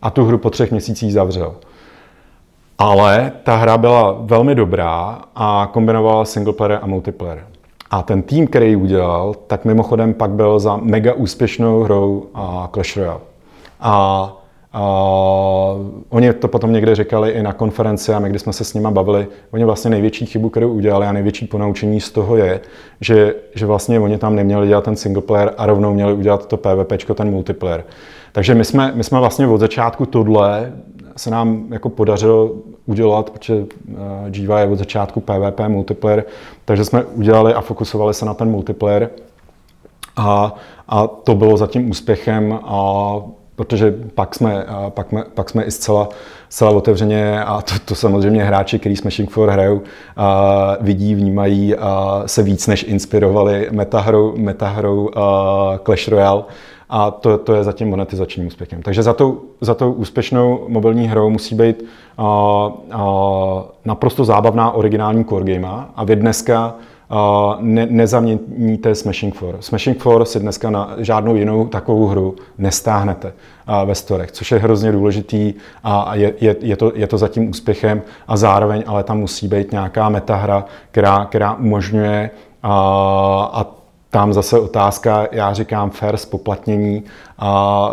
a tu hru po třech měsících zavřel. Ale ta hra byla velmi dobrá a kombinovala single player a multiplayer. A ten tým, který ji udělal, tak mimochodem pak byl za mega úspěšnou hrou Clash Royale. A Uh, oni to potom někde říkali i na konferenci a my, když jsme se s nimi bavili, oni vlastně největší chybu, kterou udělali a největší ponaučení z toho je, že, že vlastně oni tam neměli dělat ten single player a rovnou měli udělat to PvP, ten multiplayer. Takže my jsme, my jsme vlastně od začátku tohle se nám jako podařilo udělat, protože Jiva je od začátku PvP multiplayer, takže jsme udělali a fokusovali se na ten multiplayer a, a to bylo zatím úspěchem a protože pak jsme, pak, jsme, pak jsme i zcela, zcela otevřeně, a to, to samozřejmě hráči, kteří Smashing 4 hrajou, a vidí, vnímají a se víc než inspirovali metahrou, metahrou a Clash Royale, a to, to je zatím monetizačním úspěchem. Takže za tou, za tou úspěšnou mobilní hrou musí být a, a, naprosto zábavná originální core game. A vy dneska ne, nezaměníte Smashing 4. Smashing 4 si dneska na žádnou jinou takovou hru nestáhnete ve storech, což je hrozně důležitý a je, je, je, to, je to zatím úspěchem a zároveň ale tam musí být nějaká metahra, která, která umožňuje a, a tam zase otázka, já říkám fair spoplatnění a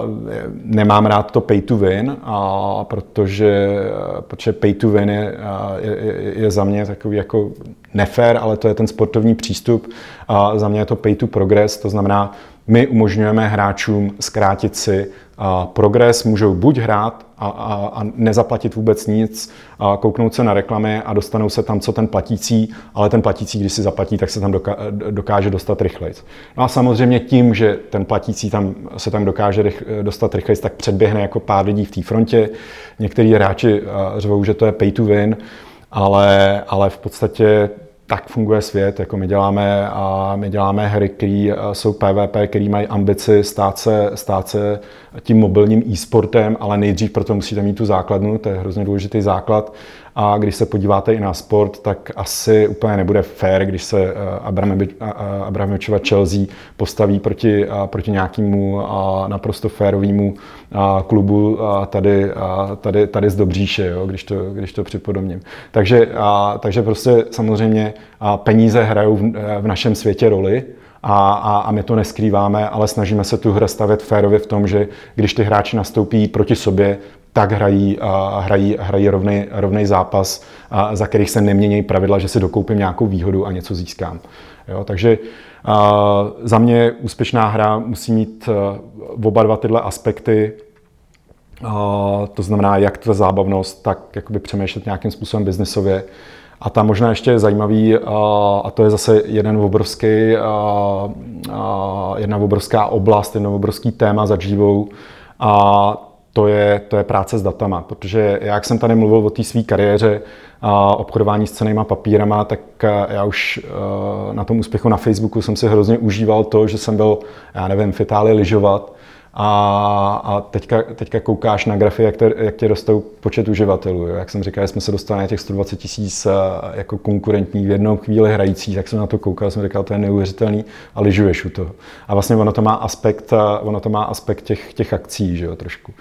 nemám rád to pay to win, a protože, protože pay to win je, je, je za mě takový jako nefér, ale to je ten sportovní přístup. A za mě je to pay to progress, to znamená, my umožňujeme hráčům zkrátit si progres, můžou buď hrát a, a, a nezaplatit vůbec nic, a kouknout se na reklamy a dostanou se tam, co ten platící, ale ten platící, když si zaplatí, tak se tam dokáže dostat rychleji. No a samozřejmě tím, že ten platící tam, se tam dokáže rych, dostat rychleji, tak předběhne jako pár lidí v té frontě. Některý hráči řvou, že to je pay to win, ale, ale v podstatě tak funguje svět, jako my děláme a my děláme hry, které eh, jsou PvP, které mají ambici stát se, stát se tím mobilním e-sportem, ale nejdřív proto musíte mít tu základnu, to je hrozně důležitý základ a když se podíváte i na sport, tak asi úplně nebude fair, když se eh, Abramovičova Chelsea postaví proti, proti nějakému naprosto férovému klubu tady, tady, tady z Dobříše, jo, když, to, když to připodobním. Takže, takže prostě samozřejmě peníze hrajou v našem světě roli, a, a, a my to neskrýváme, ale snažíme se tu hru stavět férově v tom, že když ty hráči nastoupí proti sobě, tak hrají, hrají, hrají rovný, rovný zápas, za kterých se nemění pravidla, že si dokoupím nějakou výhodu a něco získám. Jo, takže za mě úspěšná hra musí mít oba dva tyhle aspekty, to znamená jak ta zábavnost, tak jakoby přemýšlet nějakým způsobem biznesově. A tam možná ještě je zajímavý, a to je zase jeden obrovský, jedna obrovská oblast, jedno obrovský téma za živou, a to je, to je práce s datama, protože jak jsem tady mluvil o té své kariéře a obchodování s cenýma papírama, tak já už na tom úspěchu na Facebooku jsem si hrozně užíval to, že jsem byl, já nevím, v Itálii lyžovat a, a teďka, teďka koukáš na grafy, jak, te, jak tě rostou počet uživatelů. Jo. Jak jsem říkal, jsme se dostali na těch 120 tisíc jako konkurentní v jednou chvíli hrající, tak jsem na to koukal, jsem říkal, to je neuvěřitelný a lyžuješ u toho. A vlastně ono to má aspekt, ono to má aspekt těch, těch akcí, že jo, trošku.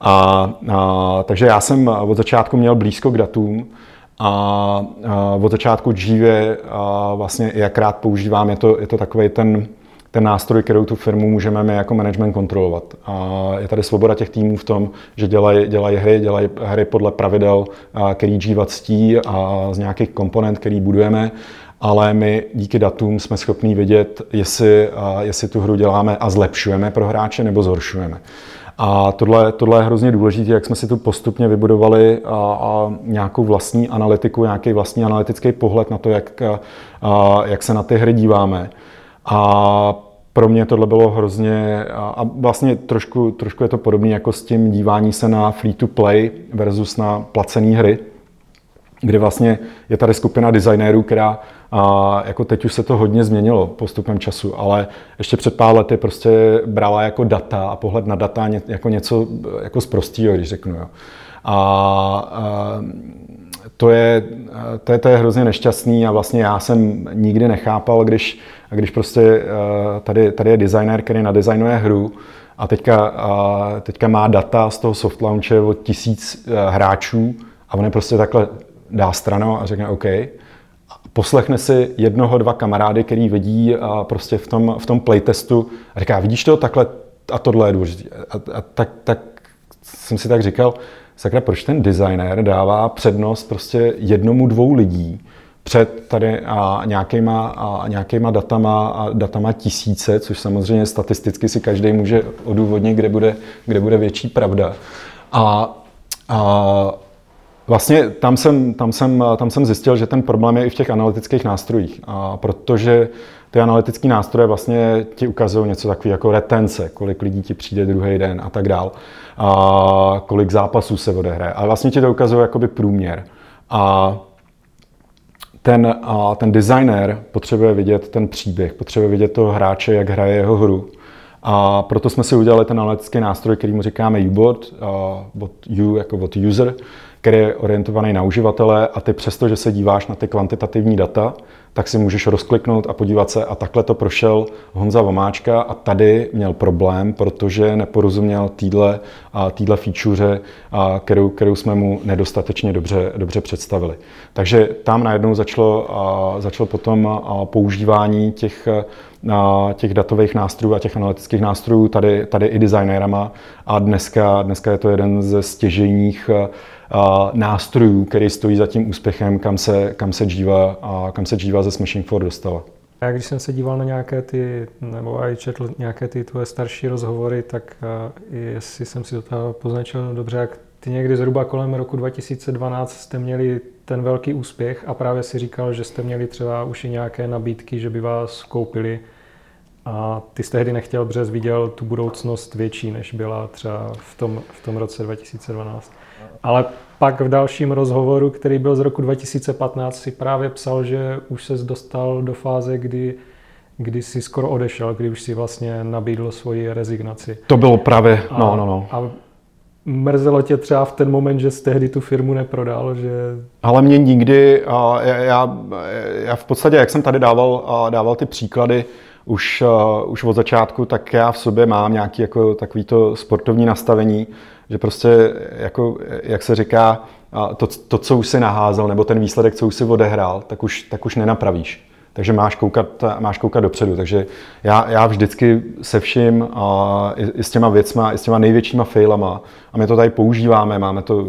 A, a, takže já jsem od začátku měl blízko k datům, a, od začátku dříve vlastně jak rád používám, je to, je to takový ten, ten nástroj, kterou tu firmu můžeme my jako management kontrolovat. A je tady svoboda těch týmů v tom, že dělají, dělají hry, dělají hry podle pravidel, který Jiva ctí a z nějakých komponent, který budujeme, ale my díky datům jsme schopni vidět, jestli, jestli tu hru děláme a zlepšujeme pro hráče nebo zhoršujeme. A tohle, tohle je hrozně důležité, jak jsme si tu postupně vybudovali a, a nějakou vlastní analytiku, nějaký vlastní analytický pohled na to, jak, a, jak se na ty hry díváme. A pro mě tohle bylo hrozně, a vlastně trošku, trošku je to podobné jako s tím dívání se na free-to-play versus na placené hry, kdy vlastně je tady skupina designérů, která a jako teď už se to hodně změnilo postupem času, ale ještě před pár lety prostě brala jako data a pohled na data jako něco jako z prostýho, když řeknu. Jo. A, a to je, to, je, to je hrozně nešťastný a vlastně já jsem nikdy nechápal, když, když prostě tady, tady je designer, který nadizajnuje hru a teďka, teďka má data z toho soft launche od tisíc hráčů a on je prostě takhle dá stranou a řekne OK, poslechne si jednoho, dva kamarády, který vidí a prostě v tom, v tom playtestu a říká, vidíš to, takhle a tohle je důležité. A, a tak, tak jsem si tak říkal, sakra, proč ten designer dává přednost prostě jednomu, dvou lidí před tady a nějakýma, a nějakýma datama a datama tisíce, což samozřejmě statisticky si každý může odůvodnit, kde bude, kde bude větší pravda. A, a Vlastně tam jsem, tam, jsem, tam jsem zjistil, že ten problém je i v těch analytických nástrojích, a protože ty analytické nástroje vlastně ti ukazují něco takového jako retence, kolik lidí ti přijde druhý den a tak dál, a kolik zápasů se odehraje. Ale vlastně ti to ukazují jakoby průměr. A ten, a ten designer potřebuje vidět ten příběh, potřebuje vidět toho hráče, jak hraje jeho hru. A proto jsme si udělali ten analytický nástroj, který mu říkáme U-bot, bot U jako bot user, který je orientovaný na uživatele a ty přesto, že se díváš na ty kvantitativní data, tak si můžeš rozkliknout a podívat se a takhle to prošel Honza Vomáčka a tady měl problém, protože neporozuměl týdle, týdle feature, kterou, kterou jsme mu nedostatečně dobře, dobře představili. Takže tam najednou začalo, začalo potom používání těch, těch datových nástrojů a těch analytických nástrojů tady, tady i designérama a dneska, dneska je to jeden ze stěžejních nástrojů, který stojí za tím úspěchem, kam se, kam se Jiva, kam se Jiva ze Smashing 4 dostala. Já když jsem se díval na nějaké ty, nebo i četl nějaké ty tvoje starší rozhovory, tak jestli jsem si to poznačil dobře, jak ty někdy zhruba kolem roku 2012 jste měli ten velký úspěch a právě si říkal, že jste měli třeba už i nějaké nabídky, že by vás koupili a ty jsi tehdy nechtěl, protože viděl tu budoucnost větší, než byla třeba v tom, v tom roce 2012. Ale pak v dalším rozhovoru, který byl z roku 2015, si právě psal, že už se dostal do fáze, kdy kdy si skoro odešel, kdy už si vlastně nabídl svoji rezignaci. To bylo právě, a, no, no, no. A mrzelo tě třeba v ten moment, že jsi tehdy tu firmu neprodal, že... Ale mě nikdy, já, já, já v podstatě, jak jsem tady dával, dával ty příklady, už, už od začátku, tak já v sobě mám nějaký jako takový to sportovní nastavení, že prostě, jako, jak se říká, to, to, co už si naházel, nebo ten výsledek, co už si odehrál, tak už, tak už nenapravíš. Takže máš koukat, máš koukat dopředu. Takže já, já vždycky se vším, a i, i s těma věcma, i s těma největšíma failama, a my to tady používáme, máme to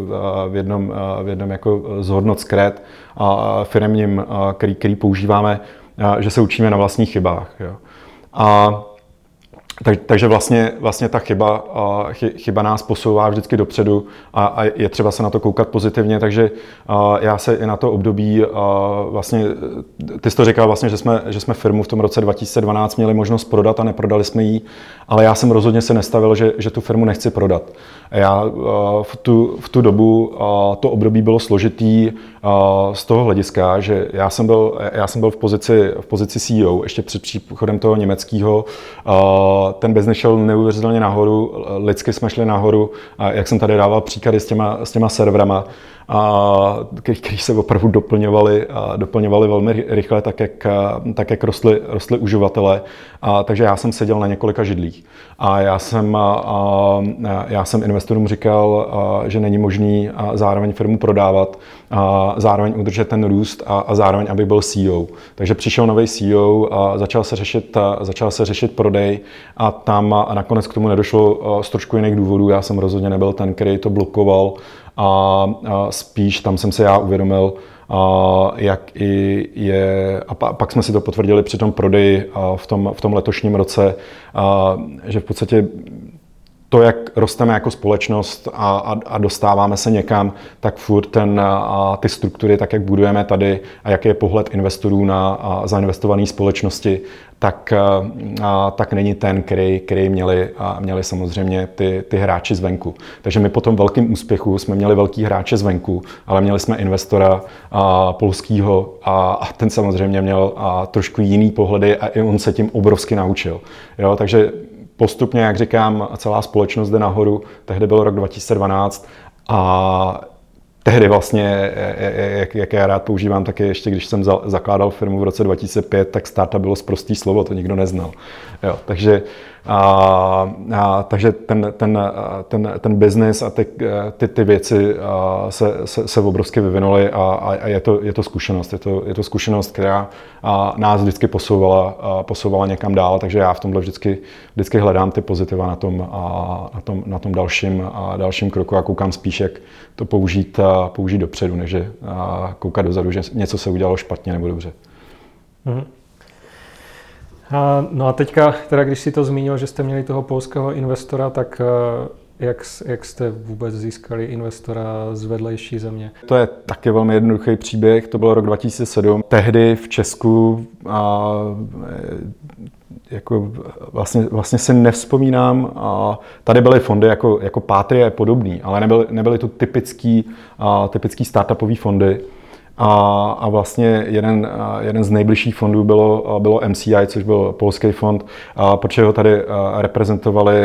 v jednom, v jednom jako zhodnot skret a firmním, který, který používáme, že se učíme na vlastních chybách. Jo. A tak, takže vlastně, vlastně ta chyba, chyba nás posouvá vždycky dopředu a, a je třeba se na to koukat pozitivně, takže já se i na to období vlastně, ty jsi to říkal vlastně, že jsme, že jsme firmu v tom roce 2012 měli možnost prodat a neprodali jsme ji, ale já jsem rozhodně se nestavil, že, že tu firmu nechci prodat. Já v tu, v tu dobu to období bylo složitý z toho hlediska, že já jsem byl, já jsem byl v pozici, v pozici CEO ještě před příchodem toho německého ten biznis šel neuvěřitelně nahoru, lidsky jsme šli nahoru, a jak jsem tady dával příklady s těma, s těma serverama, a který, se opravdu doplňovali, doplňovali velmi rychle, tak jak, tak jak rostly, rostly uživatelé. A, takže já jsem seděl na několika židlích. A já jsem, a, já jsem investorům říkal, a, že není možný a zároveň firmu prodávat, a zároveň udržet ten růst a, a zároveň, aby byl CEO. Takže přišel nový CEO a začal se řešit, a začal se řešit prodej a tam a nakonec k tomu nedošlo z trošku jiných důvodů. Já jsem rozhodně nebyl ten, který to blokoval a, spíš tam jsem se já uvědomil, a jak i je, a pak jsme si to potvrdili při tom prodeji v tom, v tom letošním roce, a, že v podstatě to, jak rosteme jako společnost a, a, a dostáváme se někam, tak furt ten, a ty struktury, tak jak budujeme tady a jaký je pohled investorů na a zainvestované společnosti, tak, a, tak není ten, který, který měli, a měli samozřejmě ty, ty hráči zvenku. Takže my po tom velkým úspěchu jsme měli velký hráče zvenku, ale měli jsme investora a, polskýho a, a ten samozřejmě měl a, trošku jiný pohledy a i on se tím obrovsky naučil. Jo, takže postupně, jak říkám, celá společnost jde nahoru. Tehdy byl rok 2012 a tehdy vlastně, jak, jak já rád používám, taky ještě když jsem zakládal firmu v roce 2005, tak startup bylo zprostý slovo, to nikdo neznal. Jo, takže a, a, takže ten, ten, ten, ten business a ty, ty, ty věci se, se, se obrovsky vyvinuly a, a je, to, je to zkušenost. Je to, je to zkušenost, která nás vždycky posouvala, posouvala někam dál, takže já v tomhle vždycky, vždycky hledám ty pozitiva na tom, na tom, na tom dalším, dalším kroku a koukám spíš, jak to použít, použít dopředu, než koukat dozadu, že něco se udělalo špatně nebo dobře. Mm-hmm. A, no a teďka, teda když si to zmínil, že jste měli toho polského investora, tak eh, jak, jak jste vůbec získali investora z vedlejší země? To je taky velmi jednoduchý příběh, to byl rok 2007. Tehdy v Česku a, jako vlastně, vlastně si nevzpomínám, a tady byly fondy jako, jako Patria je podobný, ale nebyly, nebyly to typický, a, typický startupový fondy. A, a vlastně jeden, jeden z nejbližších fondů bylo, bylo MCI, což byl polský fond, a protože ho tady reprezentovali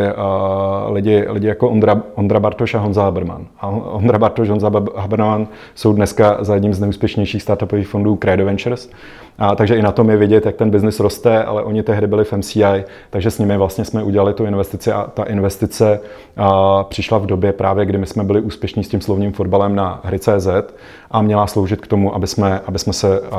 lidi, lidi jako Ondra, Ondra Bartoš a Honza Haberman. A Ondra Bartoš a Honza Haberman jsou dneska za jedním z nejúspěšnějších startupových fondů Credo Ventures. A, takže i na tom je vidět, jak ten biznis roste, ale oni tehdy byli v MCI, takže s nimi vlastně jsme udělali tu investici a ta investice a, přišla v době právě, kdy my jsme byli úspěšní s tím slovním fotbalem na hry.cz a měla sloužit k tomu, aby jsme, aby jsme, se, a,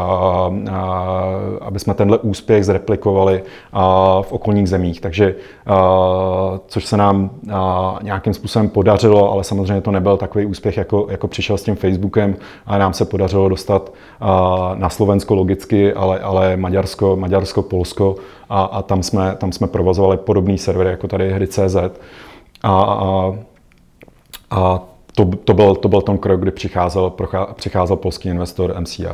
a, aby jsme tenhle úspěch zreplikovali a, v okolních zemích. Takže, a, což se nám a, nějakým způsobem podařilo, ale samozřejmě to nebyl takový úspěch, jako, jako přišel s tím Facebookem, a nám se podařilo dostat a, na Slovensko logicky, ale, ale Maďarsko, Maďarsko, Polsko a, a tam, jsme, tam jsme provozovali podobný servery jako tady hry.cz. A, a, a to, to, byl, to byl ten krok, kdy přicházel, přicházel polský investor MCI.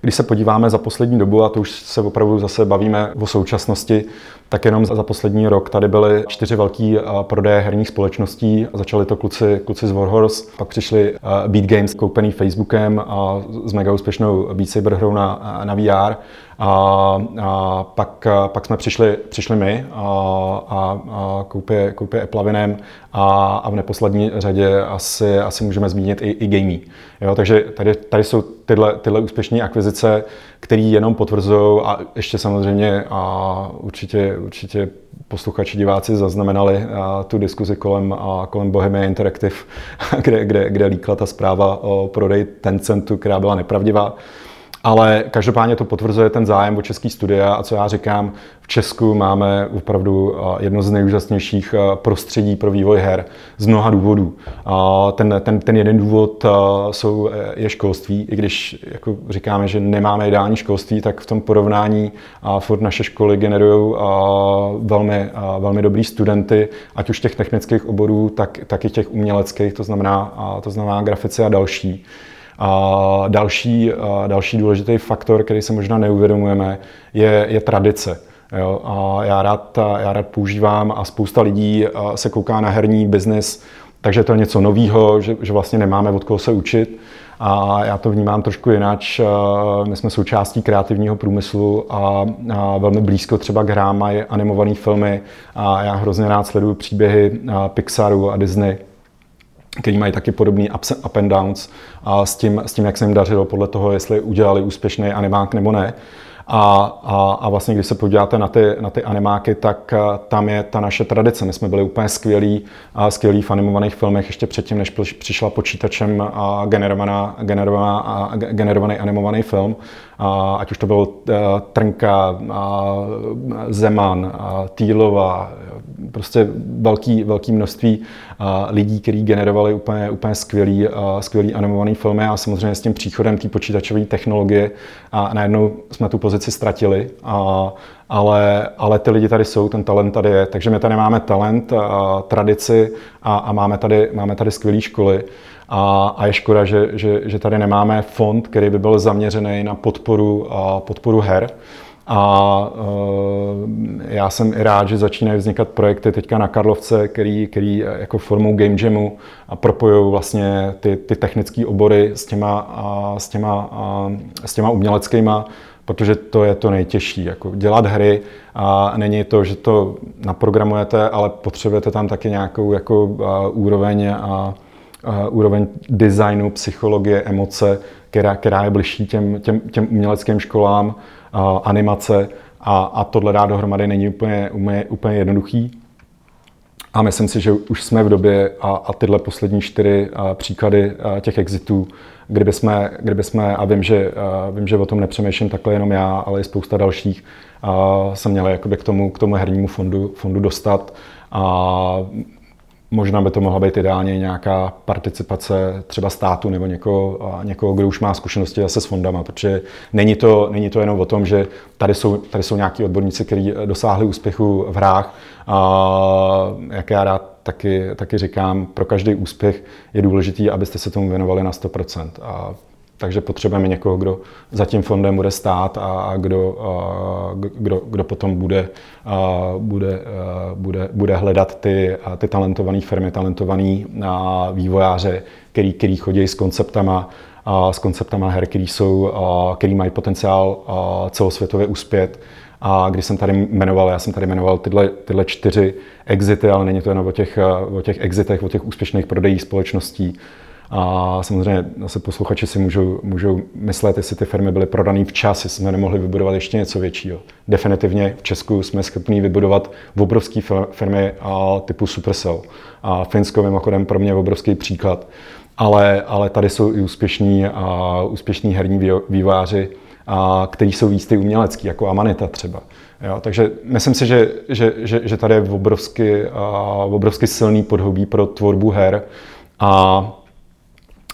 Když se podíváme za poslední dobu, a to už se opravdu zase bavíme o současnosti, tak jenom za poslední rok tady byly čtyři velký prodeje herních společností. Začali to kluci, kluci z Warhorse, pak přišli Beat Games koupený Facebookem a s mega úspěšnou Beat Saber hrou na, na VR. A, a pak, pak jsme přišli, přišli my a, a, a koupě, koupě Applavinem a, a v neposlední řadě asi, asi můžeme zmínit i, i Gamey. Jo, takže tady, tady jsou tyhle, tyhle úspěšné akvizice, které jenom potvrzují a ještě samozřejmě a určitě, určitě posluchači, diváci zaznamenali tu diskuzi kolem, a kolem Bohemia Interactive, [LAUGHS] kde, kde, kde líkla ta zpráva o prodeji Tencentu, která byla nepravdivá. Ale každopádně to potvrzuje ten zájem o český studia a co já říkám, v Česku máme opravdu jedno z nejúžasnějších prostředí pro vývoj her z mnoha důvodů. Ten, ten, ten jeden důvod jsou, je školství, i když jako říkáme, že nemáme ideální školství, tak v tom porovnání furt naše školy generují velmi, velmi dobrý studenty, ať už těch technických oborů, tak, tak i těch uměleckých, to znamená, to znamená grafici a další. A další, a další důležitý faktor, který se možná neuvědomujeme, je, je tradice. Jo, a já rád, já rád používám a spousta lidí se kouká na herní biznis Takže to je něco nového, že, že vlastně nemáme od koho se učit. A já to vnímám trošku jinak. My jsme součástí kreativního průmyslu a, a velmi blízko třeba k hrám mají animované filmy. A já hrozně rád sleduju příběhy Pixaru a Disney který mají taky podobný ups, up and downs a s tím, s tím, jak se jim dařilo podle toho, jestli udělali úspěšný animák nebo ne. A, a, a vlastně, když se podíváte na ty, na ty animáky, tak eh, tam je ta naše tradice. My jsme byli úplně skvělí, skvělí v animovaných filmech ještě předtím, než přišla počítačem generovaná, generovaná, generovaný animovaný film. Ať už to byl uh, Trnka, Zeman, Týlova, prostě velký, velký množství uh, lidí, kteří generovali úplně, úplně skvělý, uh, skvělý animovaný filmy a samozřejmě s tím příchodem té počítačové technologie a najednou jsme tu pozici ztratili. A, ale, ale ty lidi tady jsou, ten talent tady je. Takže my tady máme talent, a tradici a, a máme tady, máme tady skvělé školy. A, a je škoda, že, že, že tady nemáme fond, který by byl zaměřený na podporu, a podporu her. A uh, já jsem i rád, že začínají vznikat projekty teďka na Karlovce, který, který jako formou Game Jamu a propojují vlastně ty, ty technické obory s těma, a, s těma, a, s těma uměleckýma, protože to je to nejtěžší. Jako dělat hry a není to, že to naprogramujete, ale potřebujete tam taky nějakou jako, a, úroveň a, a úroveň designu, psychologie, emoce, která, která je bližší těm, těm, těm uměleckým školám animace a, a tohle dát dohromady není úplně, úplně, úplně jednoduchý. A myslím si, že už jsme v době a, a tyhle poslední čtyři a, příklady a, těch exitů, kdyby jsme, kdyby jsme a vím že, a, vím, že o tom nepřemýšlím takhle jenom já, ale i spousta dalších, a, se měli jakoby k tomu, k tomu hernímu fondu, fondu dostat. A Možná by to mohla být ideálně nějaká participace třeba státu nebo někoho, někoho kdo už má zkušenosti zase s fondama, protože není to, není to jenom o tom, že tady jsou, tady jsou nějaký odborníci, kteří dosáhli úspěchu v hrách. A jak já rád taky, taky říkám, pro každý úspěch je důležité, abyste se tomu věnovali na 100%. A takže potřebujeme někoho, kdo za tím fondem bude stát a kdo, a kdo, kdo potom bude, a bude, a bude, bude hledat ty, ty talentované firmy, talentované vývojáře, který, který chodí s konceptama, a s konceptama her, který, jsou, a který mají potenciál a celosvětově uspět. A když jsem tady jmenoval, já jsem tady jmenoval tyhle, tyhle čtyři exity, ale není to jen o těch, o těch exitech, o těch úspěšných prodejích společností. A samozřejmě zase posluchači si můžou, můžou myslet, jestli ty firmy byly prodané včas, jestli jsme nemohli vybudovat ještě něco většího. Definitivně v Česku jsme schopni vybudovat obrovské firmy typu Supercell. A Finsko mimochodem pro mě obrovský příklad. Ale, ale tady jsou i úspěšní, a úspěšní herní výváři, a, kteří jsou jistý umělecký, jako Amanita třeba. Jo, takže myslím si, že, že, že, že tady je obrovsky, a, obrovsky silný podhobí pro tvorbu her. A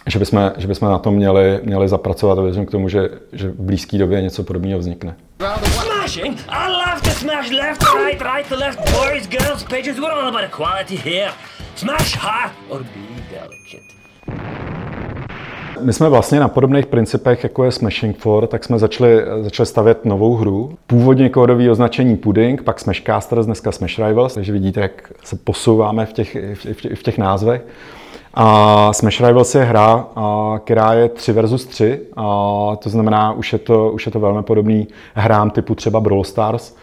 že bychom, že bychom na tom měli, měli zapracovat a věřím k tomu, že, že v blízké době něco podobného vznikne. Smashing! I love to smash left, right, right to left, boys, girls, pages, we're all about equality here. Smash hard or be delicate. My jsme vlastně na podobných principech, jako je Smashing 4, tak jsme začali, začali stavět novou hru. Původně kódový označení Pudding, pak Smashcasters, dneska Smash Rivals, takže vidíte, jak se posouváme v těch, v těch, v těch názvech. A Smash Rivals je hra, která je 3 versus 3, a to znamená, už je to, už je to velmi podobný hrám typu třeba Brawl Stars.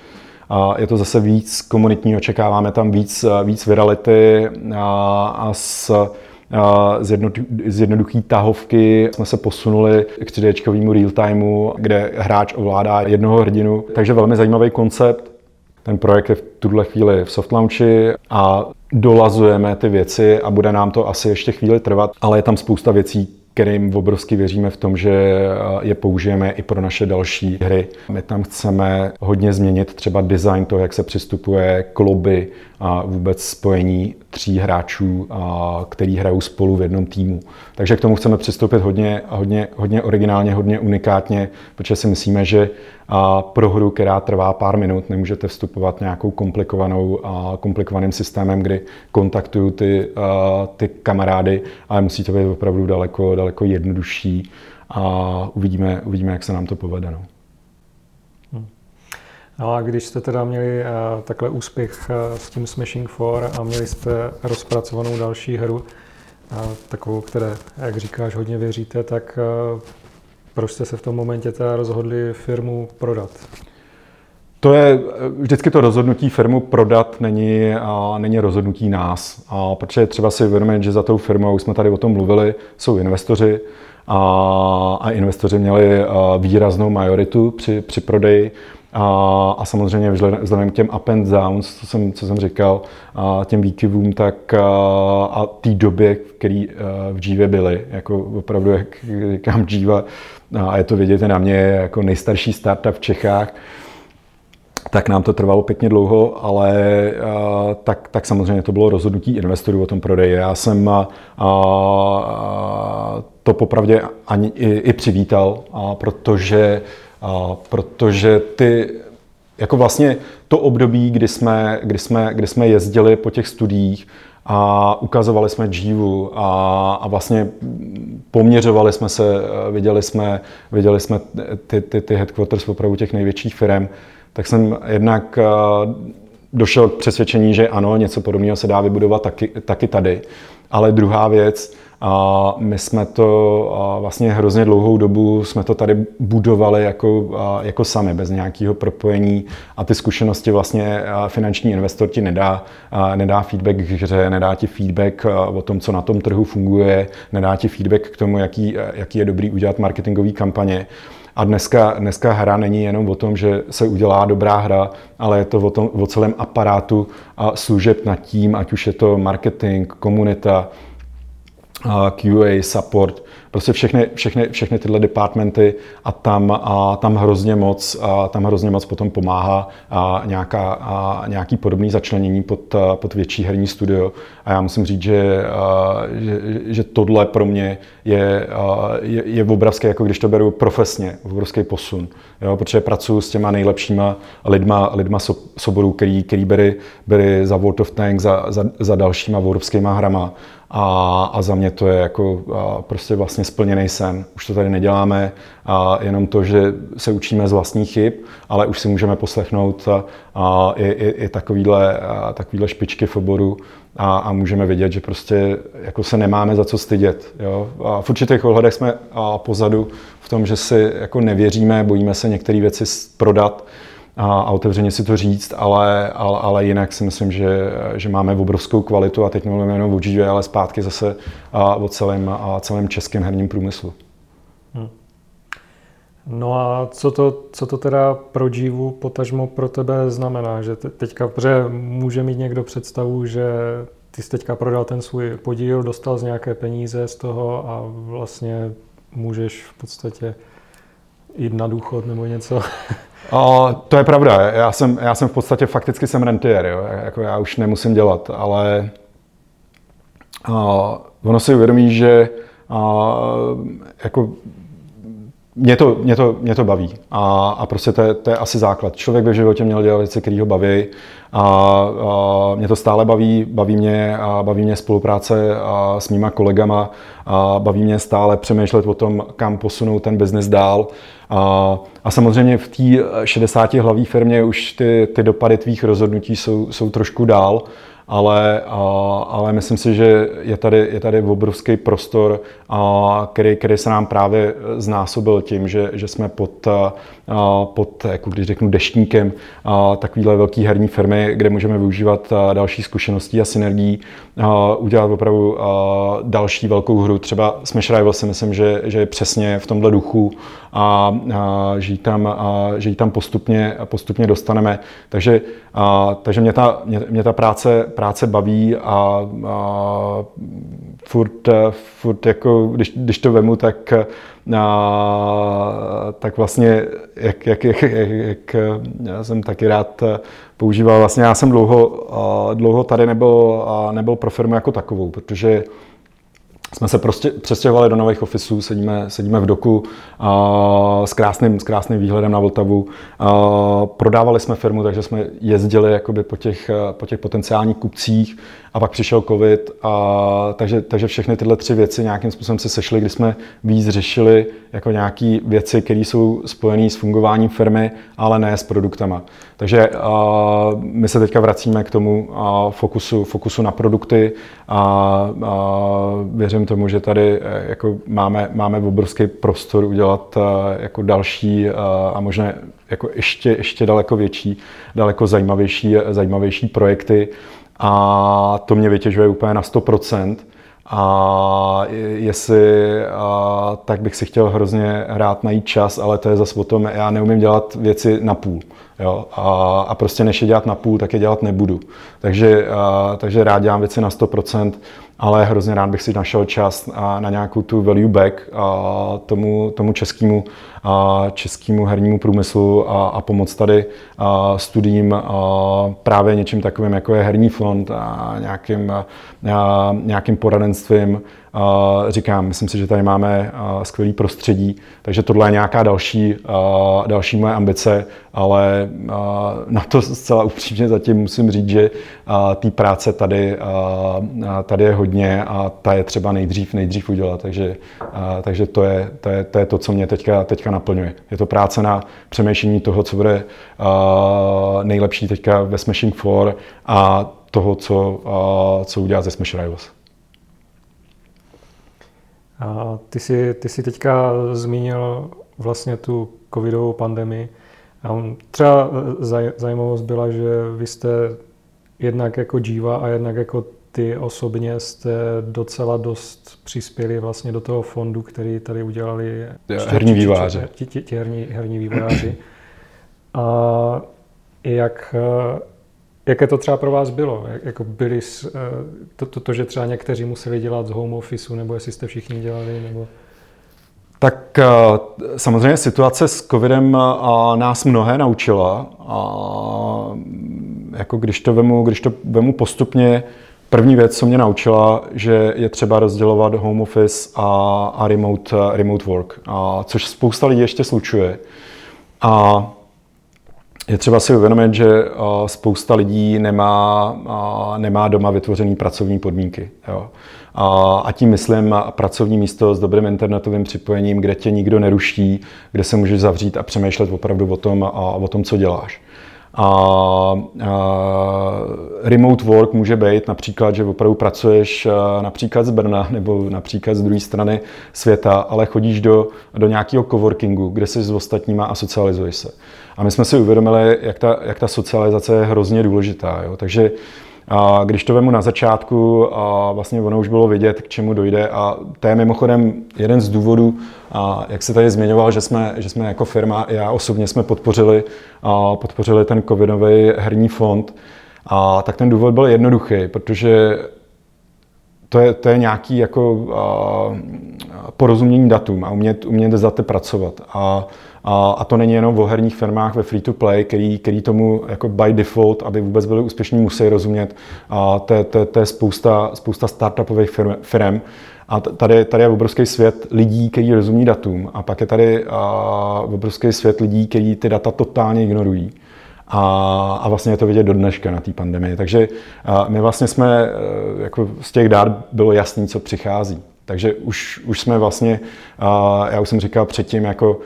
A je to zase víc komunitní, očekáváme tam víc, víc virality a, a s z jednoduché tahovky jsme se posunuli k 3D real timeu, kde hráč ovládá jednoho hrdinu. Takže velmi zajímavý koncept. Ten projekt je v tuhle chvíli v soft launchi a dolazujeme ty věci a bude nám to asi ještě chvíli trvat, ale je tam spousta věcí, kterým obrovsky věříme v tom, že je použijeme i pro naše další hry. My tam chceme hodně změnit třeba design toho, jak se přistupuje k lobby a vůbec spojení tří hráčů, který hrajou spolu v jednom týmu. Takže k tomu chceme přistoupit hodně, hodně, hodně originálně, hodně unikátně, protože si myslíme, že pro hru, která trvá pár minut, nemůžete vstupovat nějakou komplikovanou, komplikovaným systémem, kdy kontaktuju ty, ty kamarády, ale musí to být opravdu daleko, daleko jednodušší a uvidíme, uvidíme jak se nám to povede. No. No a když jste teda měli uh, takhle úspěch uh, s tím Smashing 4 a měli jste rozpracovanou další hru, uh, takovou, které, jak říkáš, hodně věříte, tak proč jste se v tom momentě teda rozhodli firmu prodat? To je vždycky to rozhodnutí firmu prodat není, a, není rozhodnutí nás. A protože třeba si uvědomit, že za tou firmou, už jsme tady o tom mluvili, jsou investoři a, a investoři měli výraznou majoritu při, při prodeji. A, a samozřejmě vzhledem k těm up and downs, co jsem, co jsem říkal, a těm výkyvům, tak a, a té době, které v Džívě byly, jako opravdu, jak říkám, Dživa, a je to vidět na mě, jako nejstarší startup v Čechách, tak nám to trvalo pěkně dlouho, ale a, tak, tak samozřejmě to bylo rozhodnutí investorů o tom prodeji. Já jsem a, a, to popravdě ani i, i přivítal, a protože, a, protože ty jako vlastně to období, kdy jsme, kdy jsme, kdy jsme jezdili po těch studiích a ukazovali jsme dživu a, a vlastně poměřovali jsme se, viděli jsme, viděli jsme ty, ty, ty headquarters opravdu těch největších firm, tak jsem jednak došel k přesvědčení, že ano, něco podobného se dá vybudovat taky, taky tady. Ale druhá věc, a my jsme to vlastně hrozně dlouhou dobu jsme to tady budovali jako, jako sami, bez nějakého propojení a ty zkušenosti vlastně finanční investor ti nedá, nedá feedback k hře, nedá ti feedback o tom, co na tom trhu funguje, nedá ti feedback k tomu, jaký, jaký je dobrý udělat marketingový kampaně. A dneska, dneska hra není jenom o tom, že se udělá dobrá hra, ale je to o, tom, o celém aparátu a služeb nad tím, ať už je to marketing, komunita, QA, support, prostě všechny, všechny, všechny tyhle departmenty a tam, a tam hrozně moc, a tam hrozně moc potom pomáhá a nějaká, a nějaký podobný začlenění pod, pod větší herní studio. A já musím říct, že, a, že, že tohle pro mě je, a, je, je obrovské, jako když to beru profesně, obrovský posun. Jo, protože pracuji s těma nejlepšíma lidma, lidma soborů, který, který byli, byli za World of Tanks, za, za, za dalšíma vorovskýma hrama. A, a za mě to je jako a, prostě vlastně splněný sen. Už to tady neděláme, a jenom to, že se učíme z vlastních chyb, ale už si můžeme poslechnout a, a, i, i, i takovýhle, a, takovýhle špičky v oboru a, a můžeme vidět, že prostě jako se nemáme za co stydět. Jo? A v určitých ohledech jsme a pozadu v tom, že si jako nevěříme, bojíme se některé věci prodat, a, a otevřeně si to říct, ale, ale, ale jinak si myslím, že, že máme obrovskou kvalitu a teď nemluvíme jenom o GGV, ale zpátky zase a, o celém, a celém českém herním průmyslu. Hmm. No a co to, co to teda pro Jivu potažmo pro tebe znamená? Že teďka, protože může mít někdo představu, že ty jsi teďka prodal ten svůj podíl, dostal z nějaké peníze z toho a vlastně můžeš v podstatě jít na důchod nebo něco. [LAUGHS] O, to je pravda. Já jsem, já jsem v podstatě fakticky jsem rentier, jo. Jako já už nemusím dělat, ale o, ono si uvědomí, že o, jako mě to, mě to, mě to baví a, a prostě to je, to je asi základ. Člověk by v životě měl dělat věci, které ho baví a, a mě to stále baví, baví mě, a baví mě spolupráce a s mýma kolegama a baví mě stále přemýšlet o tom, kam posunout ten biznis dál. A, a samozřejmě v té 60 hlaví firmě už ty, ty dopady tvých rozhodnutí jsou, jsou trošku dál ale, ale myslím si, že je tady, je tady obrovský prostor, který, který se nám právě znásobil tím, že, že jsme pod, pod jako když řeknu, deštníkem takovéhle velké herní firmy, kde můžeme využívat další zkušeností a synergií, udělat opravdu další velkou hru. Třeba Smash Rivals si myslím, že, že je přesně v tomhle duchu a, a že ji tam, a, že ji tam postupně, postupně dostaneme. Takže, a, takže mě, ta, mě, mě ta práce, práce baví a, a furt, furt jako, když, když to vemu, tak, a, tak vlastně, jak, jak, jak, jak, jak já jsem taky rád používal, vlastně já jsem dlouho, dlouho tady nebyl, nebyl pro firmu jako takovou, protože jsme se prostě přestěhovali do nových ofisů, sedíme, sedíme v doku uh, s, krásným, s krásným výhledem na Vltavu. Uh, prodávali jsme firmu, takže jsme jezdili jakoby po, těch, po těch potenciálních kupcích a pak přišel covid. A, takže, takže všechny tyhle tři věci nějakým způsobem se sešly, kdy jsme víc řešili jako nějaké věci, které jsou spojené s fungováním firmy, ale ne s produktama. Takže uh, my se teďka vracíme k tomu uh, fokusu, fokusu na produkty a uh, věřím tomu, že tady e, jako máme, máme obrovský prostor udělat uh, jako další uh, a možná jako ještě, ještě daleko větší, daleko zajímavější, zajímavější projekty a to mě vytěžuje úplně na 100%. A jestli, a, tak bych si chtěl hrozně hrát najít čas, ale to je zase o tom, já neumím dělat věci na půl. Jo? A, a prostě než je dělat na půl, tak je dělat nebudu. Takže, a, takže rád dělám věci na 100%, ale hrozně rád bych si našel čas na nějakou tu value back a tomu, tomu českému, a českému hernímu průmyslu a, a pomoct tady a studiím a právě něčím takovým, jako je herní fond a nějakým, a nějakým poradenstvím Říkám, myslím si, že tady máme skvělý prostředí, takže tohle je nějaká další, další moje ambice, ale na to zcela upřímně zatím musím říct, že té práce tady, tady je hodně a ta je třeba nejdřív, nejdřív udělat, takže, takže to, je, to, je, to je to, co mě teďka, teďka naplňuje. Je to práce na přemýšlení toho, co bude nejlepší teďka ve Smashing 4 a toho, co, co udělat ze Smash Rivals. A ty jsi, ty jsi teďka zmínil vlastně tu covidovou pandemii. A třeba e, zajímavost byla, že vy jste jednak jako díva a jednak jako ty osobně jste docela dost přispěli vlastně do toho fondu, který tady udělali herní vývojáři. Ti, ti, ti herní, herní vývojáři. A jak Jaké to třeba pro vás bylo? Jako byli, eh, to, to, to, že třeba někteří museli dělat z home officeu, nebo jestli jste všichni dělali? Nebo... Tak eh, samozřejmě situace s covidem eh, nás mnohé naučila. A jako když to vemu, když to vemu postupně, první věc, co mě naučila, že je třeba rozdělovat home office a, a remote, remote work, a což spousta lidí ještě slučuje. A je třeba si uvědomit, že spousta lidí nemá, nemá doma vytvořené pracovní podmínky. Jo. A tím myslím pracovní místo s dobrým internetovým připojením, kde tě nikdo neruší, kde se můžeš zavřít a přemýšlet opravdu o tom, o tom co děláš. A, a remote work může být například, že opravdu pracuješ například z Brna nebo například z druhé strany světa, ale chodíš do, do nějakého coworkingu, kde jsi s ostatníma a socializuješ se. A my jsme si uvědomili, jak ta, jak ta socializace je hrozně důležitá. Jo? Takže a když to vemu na začátku, a vlastně ono už bylo vidět, k čemu dojde a to je mimochodem jeden z důvodů, a jak se tady zmiňoval, že jsme, že jsme jako firma, já osobně jsme podpořili, a podpořili ten covidový herní fond, a tak ten důvod byl jednoduchý, protože to je, to je nějaký jako a, porozumění datům a umět, umět za to pracovat. A a, a to není jenom o herních firmách ve free-to-play, který, který tomu jako by default, aby vůbec byli úspěšní, musí rozumět. A to, to, to je spousta, spousta startupových firm, firm. A tady, tady je obrovský svět lidí, kteří rozumí datům. A pak je tady a, obrovský svět lidí, kteří ty data totálně ignorují. A, a vlastně je to vidět do dneška na té pandemii. Takže a, my vlastně jsme, e, jako z těch dát bylo jasný, co přichází. Takže už, už jsme vlastně, uh, já už jsem říkal předtím, jako,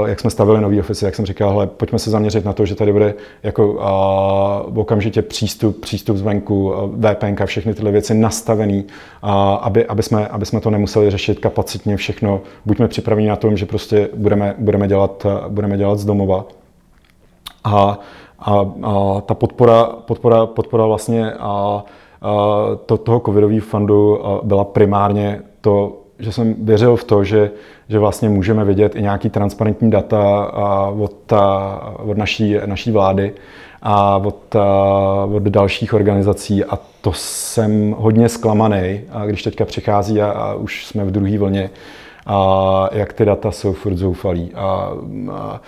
uh, jak jsme stavili nový office, jak jsem říkal, hele, pojďme se zaměřit na to, že tady bude jako uh, okamžitě přístup, přístup zvenku, VPN, všechny tyhle věci nastavený, uh, aby, aby, jsme, aby jsme to nemuseli řešit kapacitně všechno. Buďme připraveni na tom, že prostě budeme, budeme, dělat, budeme dělat z domova. A, a, a ta podpora, podpora, podpora vlastně a, to, toho covidového fundu byla primárně to, že jsem věřil v to, že, že vlastně můžeme vidět i nějaký transparentní data od, od naší, naší vlády a od, od dalších organizací a to jsem hodně zklamaný, když teďka přichází a, a už jsme v druhé vlně, a jak ty data jsou furt zoufalí. A, a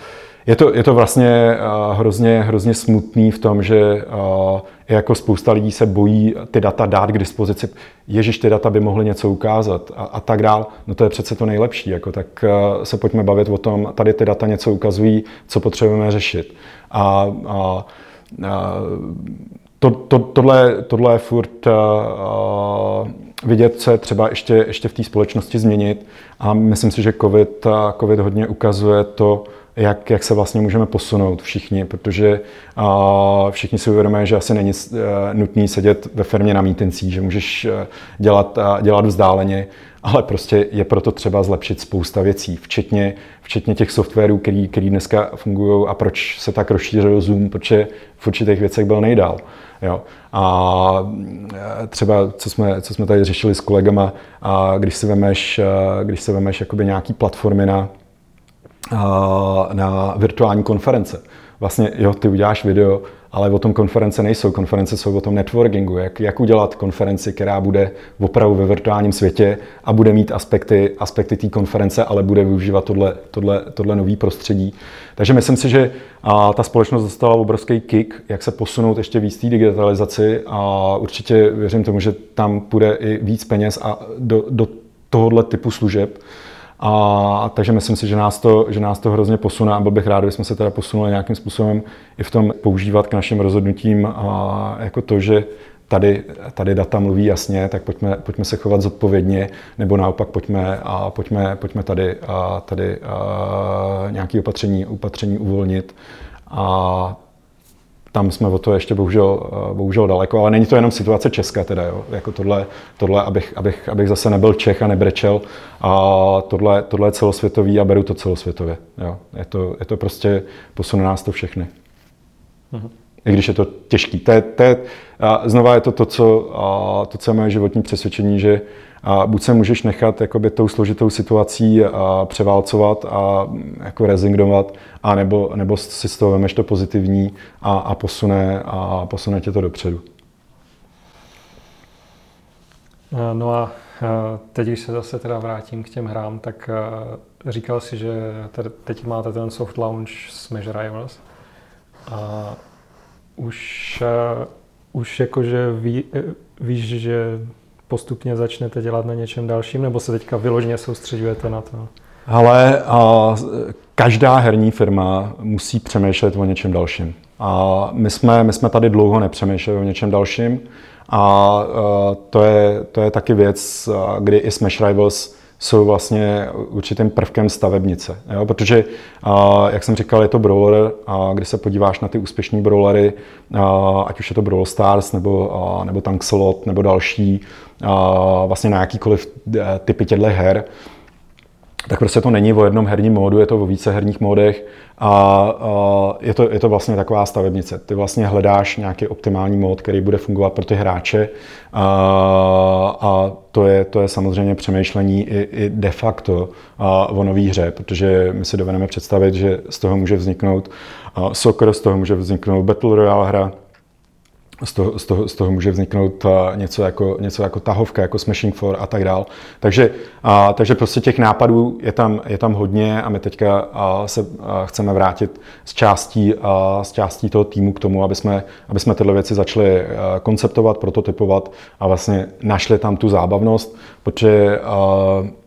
je to, je to vlastně uh, hrozně, hrozně smutný v tom, že uh, jako spousta lidí se bojí ty data dát k dispozici. Ježíš, ty data by mohly něco ukázat a, a tak dál. No to je přece to nejlepší. Jako, tak uh, se pojďme bavit o tom, tady ty data něco ukazují, co potřebujeme řešit. A, a, a to, to, tohle, tohle je furt uh, vidět, co je třeba ještě, ještě v té společnosti změnit. A myslím si, že COVID, COVID hodně ukazuje to, jak, jak se vlastně můžeme posunout všichni, protože uh, všichni si uvědomuje, že asi není uh, nutný sedět ve firmě na mítencích, že můžeš uh, dělat, uh, dělat vzdáleně, ale prostě je proto třeba zlepšit spousta věcí, včetně, včetně těch softwarů, který, který dneska fungují a proč se tak rozšířil Zoom, protože v určitých věcech byl nejdál. Jo. A třeba, co jsme, co jsme tady řešili s kolegama, a když si vemeš, když si vemeš jakoby nějaký platformy na, na virtuální konference. Vlastně, jo, ty uděláš video, ale o tom konference nejsou. Konference jsou o tom networkingu, jak, jak udělat konferenci, která bude opravdu ve virtuálním světě a bude mít aspekty, aspekty té konference, ale bude využívat tohle, tohle, tohle nový prostředí. Takže myslím si, že a, ta společnost dostala obrovský kick, jak se posunout ještě víc té digitalizaci a určitě věřím tomu, že tam půjde i víc peněz a do, do tohohle typu služeb. A takže myslím si, že nás to, že nás to hrozně posune a byl bych rád, kdybychom se teda posunuli nějakým způsobem i v tom používat k našim rozhodnutím. A jako to, že tady, tady data mluví jasně, tak pojďme, pojďme se chovat zodpovědně, nebo naopak pojďme, a pojďme, pojďme tady, a tady a nějaké opatření, opatření uvolnit. A tam jsme o to ještě bohužel, eh, bohužel daleko, ale není to jenom situace Česka teda, jo. Jako tohle, tohle abych, abych, abych, zase nebyl Čech a nebrečel, a tohle, tohle je celosvětový a beru to celosvětově. Jo. Je, to, je to prostě, posune nás to všechny. Mhm. I když je to těžký. To je, to je, znova je to to, co, to, co je moje životní přesvědčení, že a buď se můžeš nechat jakoby tou složitou situací a převálcovat a jako rezignovat, a nebo, nebo si z toho vemeš to pozitivní a, a, posune, a posune tě to dopředu. No a teď, když se zase teda vrátím k těm hrám, tak říkal si, že teď máte ten soft launch Smash Rivals. A už, už jakože ví, víš, že postupně začnete dělat na něčem dalším, nebo se teďka vyloženě soustředujete na to? Ale a, každá herní firma musí přemýšlet o něčem dalším. A my jsme, my jsme tady dlouho nepřemýšleli o něčem dalším. A, a to, je, to je taky věc, kdy i Smash Rivals jsou vlastně určitým prvkem stavebnice. Jo? Protože, jak jsem říkal, je to brawler, a když se podíváš na ty úspěšné brawlery, ať už je to Brawl Stars, nebo, nebo Tankslot, nebo další, vlastně na jakýkoliv e, typy těchto her, tak prostě to není o jednom herním módu, je to o více herních módech a, a je, to, je to vlastně taková stavebnice. Ty vlastně hledáš nějaký optimální mód, který bude fungovat pro ty hráče a, a to, je, to je samozřejmě přemýšlení i, i de facto a, o nové hře, protože my si dovedeme představit, že z toho může vzniknout soccer, z toho může vzniknout Battle Royale hra, z toho, z toho, z toho může vzniknout něco jako, něco jako tahovka, jako Smashing for a tak dál. Takže, a, takže prostě těch nápadů je tam, je tam hodně a my teďka a, se a, chceme vrátit z částí, a, z částí toho týmu k tomu, aby jsme, aby jsme tyhle věci začali konceptovat, prototypovat a vlastně našli tam tu zábavnost, protože a,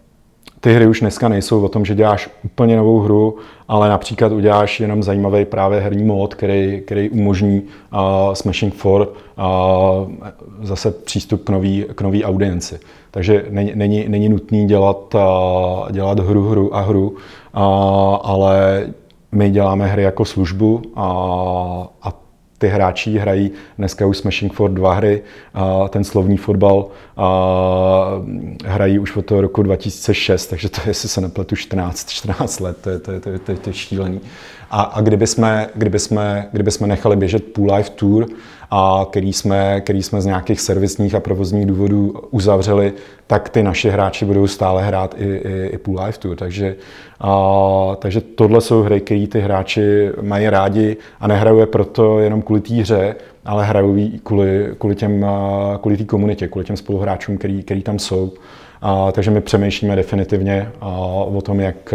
ty hry už dneska nejsou o tom, že děláš úplně novou hru, ale například uděláš jenom zajímavý právě herní mód, který, který umožní uh, Smashing 4 uh, zase přístup k nový, k nový audienci. Takže není, není, není nutný dělat, uh, dělat hru, hru a hru, uh, ale my děláme hry jako službu a, a ty hráči hrají, dneska už Smashing for dva hry, a ten slovní fotbal a hrají už od toho roku 2006, takže to je, jestli se nepletu, 14, 14 let, to je, to je, to je, to je, šílený. A, a kdyby, jsme, kdyby, jsme, kdyby jsme nechali běžet Pool Life Tour, a který jsme, který jsme z nějakých servisních a provozních důvodů uzavřeli, tak ty naši hráči budou stále hrát i, i, i Pool Life Tour. Takže, a, takže tohle jsou hry, které ty hráči mají rádi a nehrajou je proto jenom kvůli té hře, ale hrajou ji kvůli, kvůli, těm, kvůli komunitě, kvůli těm spoluhráčům, který, který tam jsou. A, takže my přemýšlíme definitivně a, o tom, jak,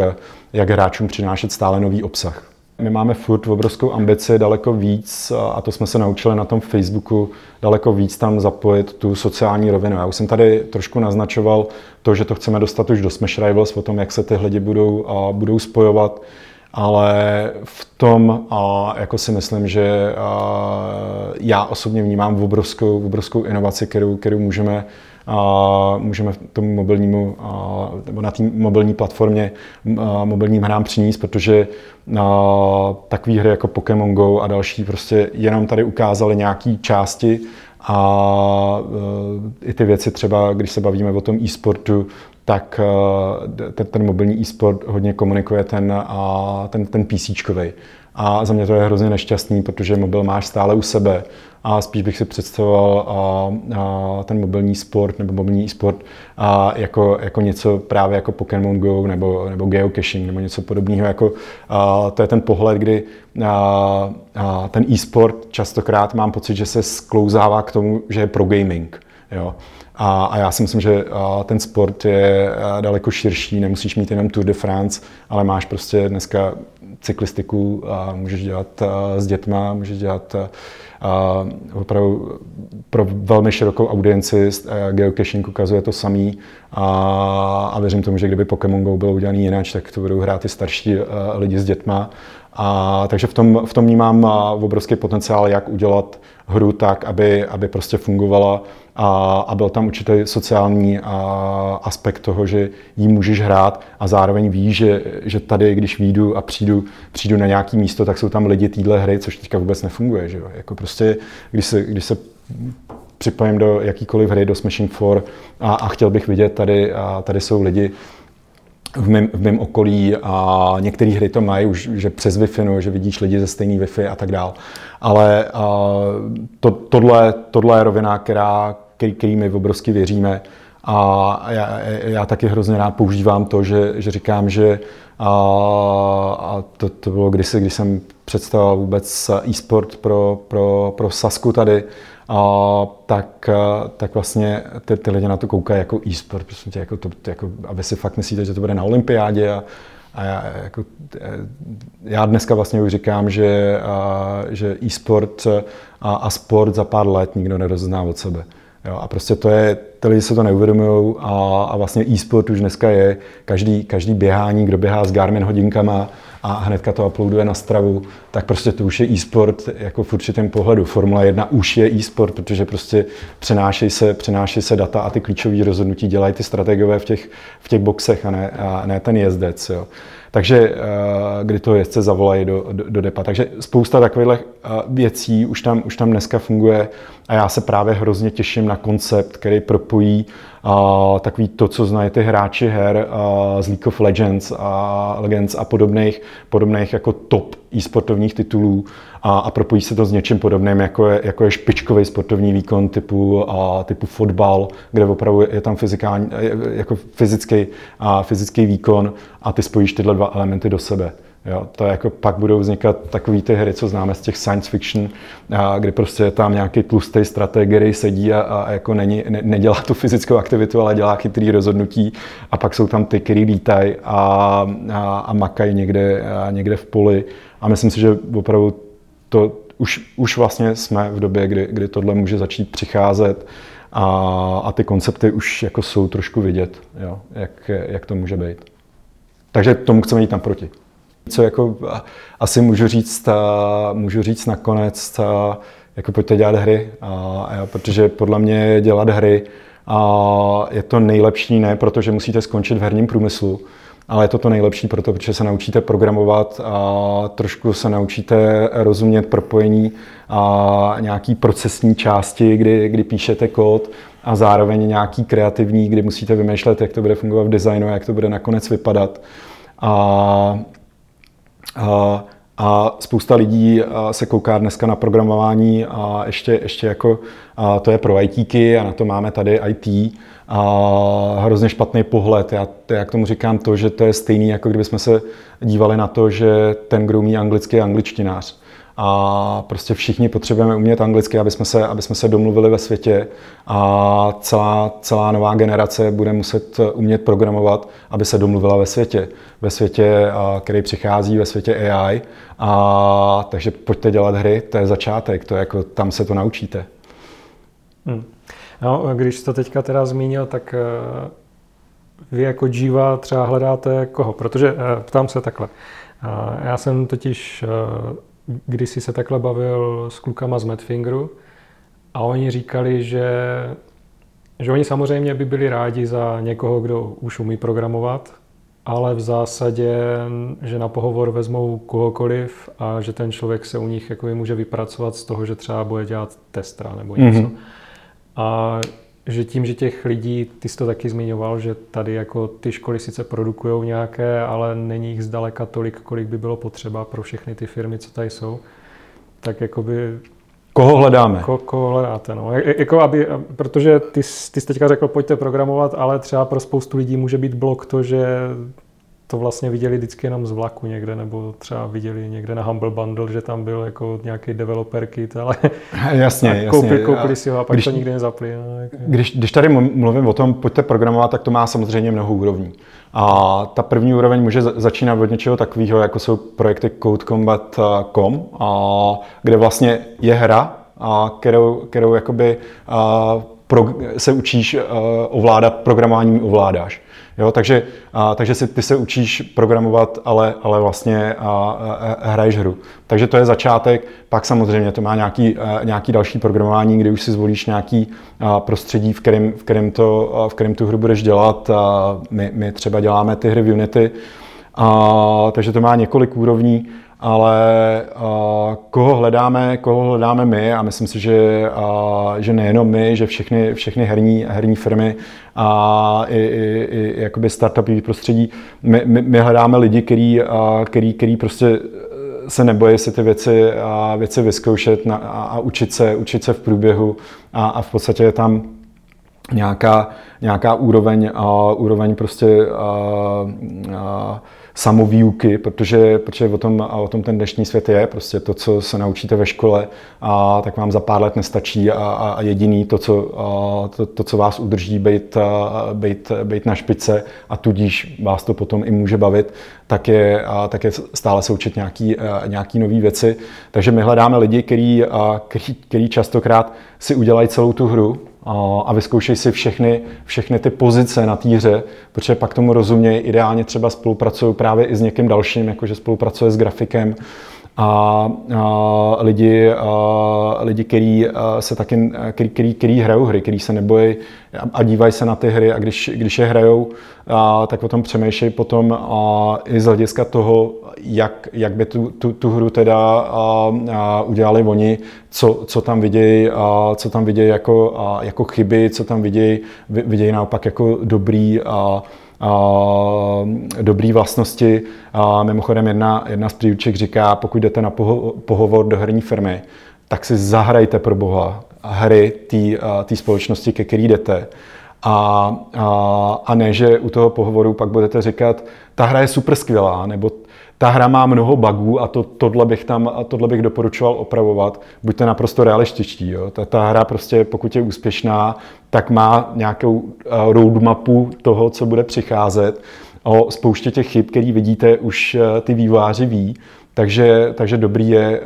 jak hráčům přinášet stále nový obsah. My máme furt obrovskou ambici daleko víc, a to jsme se naučili na tom Facebooku, daleko víc tam zapojit tu sociální rovinu. Já už jsem tady trošku naznačoval to, že to chceme dostat už do Smash Rivals, o tom, jak se ty lidi budou, budou spojovat ale v tom a jako si myslím, že já osobně vnímám obrovskou, obrovskou inovaci, kterou, kterou můžeme a můžeme tomu mobilnímu, a, nebo na té mobilní platformě a, mobilním hrám přinést, protože a, takové hry jako Pokémon Go a další prostě jenom tady ukázaly nějaké části a e, i ty věci třeba, když se bavíme o tom e-sportu, tak eh, ten, ten mobilní e-sport hodně komunikuje ten, ten, ten PC. A za mě to je hrozně nešťastný, protože mobil máš stále u sebe a spíš bych si představoval a, a ten mobilní sport nebo mobilní e-sport a jako, jako něco právě jako Pokémon Go nebo, nebo geocaching nebo něco podobného. Jako, a, to je ten pohled, kdy a, a ten e-sport častokrát mám pocit, že se sklouzává k tomu, že je pro gaming. Jo. A, a já si myslím, že ten sport je daleko širší, nemusíš mít jenom Tour de France, ale máš prostě dneska cyklistiku a můžeš dělat s dětma, můžeš dělat a opravdu pro velmi širokou audienci geocaching ukazuje to samý a, a věřím tomu, že kdyby Pokémon Go bylo udělaný jinak, tak to budou hrát i starší lidi s dětma. A, takže v tom, v tom vnímám obrovský potenciál, jak udělat hru tak, aby, aby prostě fungovala a, a byl tam určitý sociální a, aspekt toho, že jí můžeš hrát a zároveň víš, že, že tady, když výjdu a přijdu, přijdu na nějaký místo, tak jsou tam lidi téhle hry, což teďka vůbec nefunguje. Že jo? Jako prostě, když se, když se připojím do jakýkoliv hry, do Smashing 4 a, a chtěl bych vidět, tady, a tady jsou lidi, v mém, v mém okolí a některé hry to mají už, že přes Wi-Fi, no, že vidíš lidi ze stejný Wi-Fi a tak dál. Ale a, to, tohle, tohle je rovina, která, který, který my obrovsky věříme. A já, já taky hrozně rád používám to, že, že říkám, že a, a to, to bylo kdysi, když jsem představoval vůbec e-sport pro, pro, pro Sasku tady, a, tak, tak vlastně ty, ty lidi na to koukají jako e-sport, prostě jako to, jako, aby si fakt myslíte, že to bude na olympiádě a, a já, jako, já dneska vlastně už říkám, že, a, že e-sport a, a sport za pár let nikdo nerozezná od sebe. Jo, a prostě to je, ty lidi se to neuvědomují a, a vlastně e-sport už dneska je každý, každý běhání, kdo běhá s Garmin hodinkama a hnedka to uploaduje na stravu, tak prostě to už je e-sport jako v určitém pohledu. Formule 1 už je e-sport, protože prostě přenášejí se, přenášejí se data a ty klíčové rozhodnutí dělají ty strategové v těch, v těch boxech a ne, a ne ten jezdec. Jo. Takže eh, kdy to jezdce zavolají do, do, do depa. Takže spousta takových eh, věcí už tam, už tam dneska funguje a já se právě hrozně těším na koncept, který propojí a, takový to, co znají ty hráči her z League of Legends a Legends a podobných, podobných jako top e-sportovních titulů a, a propojí se to s něčím podobným, jako je, jako je špičkový sportovní výkon typu, a, typu fotbal, kde opravdu je tam fyzikální, jako fyzický, a, fyzický výkon a ty spojíš tyhle dva elementy do sebe. Jo, to jako pak budou vznikat takové ty hry, co známe z těch science fiction, a, kdy prostě je tam nějaký tlustý strateg, který sedí a, a jako není, ne, nedělá tu fyzickou aktivitu, ale dělá chytrý rozhodnutí a pak jsou tam ty, který lítají a, a, a makají někde, a někde v poli. A myslím si, že opravdu to už, už vlastně jsme v době, kdy, kdy tohle může začít přicházet a, a ty koncepty už jako jsou trošku vidět, jo, jak, jak to může být. Takže tomu chceme jít naproti. Co jako asi můžu říct, a, můžu říct nakonec, a, jako pojďte dělat hry, a, a, protože podle mě dělat hry a je to nejlepší ne, protože musíte skončit v herním průmyslu, ale je to to nejlepší proto, protože se naučíte programovat a trošku se naučíte rozumět propojení a nějaký procesní části, kdy, kdy píšete kód a zároveň nějaký kreativní, kdy musíte vymýšlet, jak to bude fungovat v designu, jak to bude nakonec vypadat. A, a, a spousta lidí se kouká dneska na programování a ještě, ještě jako a to je pro ITky a na to máme tady IT a hrozně špatný pohled. Já, já k tomu říkám to, že to je stejný, jako kdybychom se dívali na to, že ten, kdo umí anglicky, je angličtinář. A prostě všichni potřebujeme umět anglicky, aby jsme se, aby jsme se domluvili ve světě a celá, celá nová generace bude muset umět programovat, aby se domluvila ve světě. Ve světě, který přichází, ve světě AI. A, takže pojďte dělat hry, to je začátek, to je jako, tam se to naučíte. Hmm. No, když to teďka teda zmínil, tak eh, vy jako Jiva třeba hledáte koho? Protože eh, ptám se takhle. Já jsem totiž eh, kdysi se takhle bavil s klukama z Madfingeru a oni říkali, že, že oni samozřejmě by byli rádi za někoho, kdo už umí programovat, ale v zásadě, že na pohovor vezmou kohokoliv a že ten člověk se u nich jako může vypracovat z toho, že třeba bude dělat testra nebo něco. Mm-hmm. A že tím, že těch lidí, ty jsi to taky zmiňoval, že tady jako ty školy sice produkují nějaké, ale není jich zdaleka tolik, kolik by bylo potřeba pro všechny ty firmy, co tady jsou, tak jakoby... Koho hledáme? Ko, koho hledáte, no. Jako aby, protože ty, ty jsi teďka řekl, pojďte programovat, ale třeba pro spoustu lidí může být blok to, že to vlastně viděli vždycky jenom z vlaku někde, nebo třeba viděli někde na Humble Bundle, že tam byl jako nějaký developer kit, ale [LAUGHS] jasně, jasně. Koupili, koupili si ho a pak když, to nikdy nezapli. No, jako... když, když tady mluvím o tom, pojďte programovat, tak to má samozřejmě mnoho úrovní. A ta první úroveň může začínat od něčeho takového, jako jsou projekty codecombat.com, kde vlastně je hra, a kterou, kterou jakoby, a, pro, se učíš a, ovládat, programováním ovládáš. Jo, takže, a, takže si, ty se učíš programovat, ale, ale vlastně a, a, hraješ hru. Takže to je začátek, pak samozřejmě to má nějaký, a, nějaký další programování, kdy už si zvolíš nějaký a, prostředí, v kterém, v, kterém to, a, v kterém tu hru budeš dělat. A my, my třeba děláme ty hry v Unity, a, takže to má několik úrovní ale uh, koho hledáme, koho hledáme my? A myslím si, že, uh, že nejenom my, že všechny, všechny herní, herní firmy a i, i, i jakoby startupy prostředí, my, my, my hledáme lidi, který, uh, který, který prostě se nebojí si ty věci, a věci vyzkoušet na, a, a učit, se, učit se v průběhu a, a v podstatě je tam nějaká, nějaká úroveň, a, úroveň prostě a, a, samovýuky, protože, protože o, tom, o tom ten dnešní svět je. Prostě to, co se naučíte ve škole, a, tak vám za pár let nestačí a, a, a jediný to co, a, to, to, co vás udrží být, a, být, být na špice a tudíž vás to potom i může bavit, tak je, a, tak je stále se učit nějaký, a, nějaký nové věci. Takže my hledáme lidi, který, a, který, který častokrát si udělají celou tu hru, a vyzkoušej si všechny, všechny ty pozice na týře, protože pak tomu rozumějí, ideálně třeba spolupracují právě i s někým dalším, jakože spolupracuje s grafikem, a, a lidi, a, lidi který se taky, který, který, který hrajou hry, který se nebojí a dívají se na ty hry a když, když je hrajou, a, tak o tom přemýšlejí potom a, i z hlediska toho, jak, jak by tu, tu, tu hru teda a, a udělali oni, co, co tam vidějí, a, co tam vidějí jako, a, jako chyby, co tam vidějí, vidějí naopak jako dobrý a, a, dobrý vlastnosti. Mimochodem jedna, jedna z příruček říká, pokud jdete na poho, pohovor do herní firmy, tak si zahrajte pro boha hry té společnosti, ke který jdete. A, a, a ne, že u toho pohovoru pak budete říkat, ta hra je super skvělá, nebo ta hra má mnoho bugů a to, tohle, bych tam, tohle bych doporučoval opravovat. Buďte naprosto realističtí. Jo. Ta, ta hra prostě, pokud je úspěšná, tak má nějakou eh, roadmapu toho, co bude přicházet. O spoustě těch chyb, který vidíte, už eh, ty vývojáři ví. Takže, takže dobrý je uh,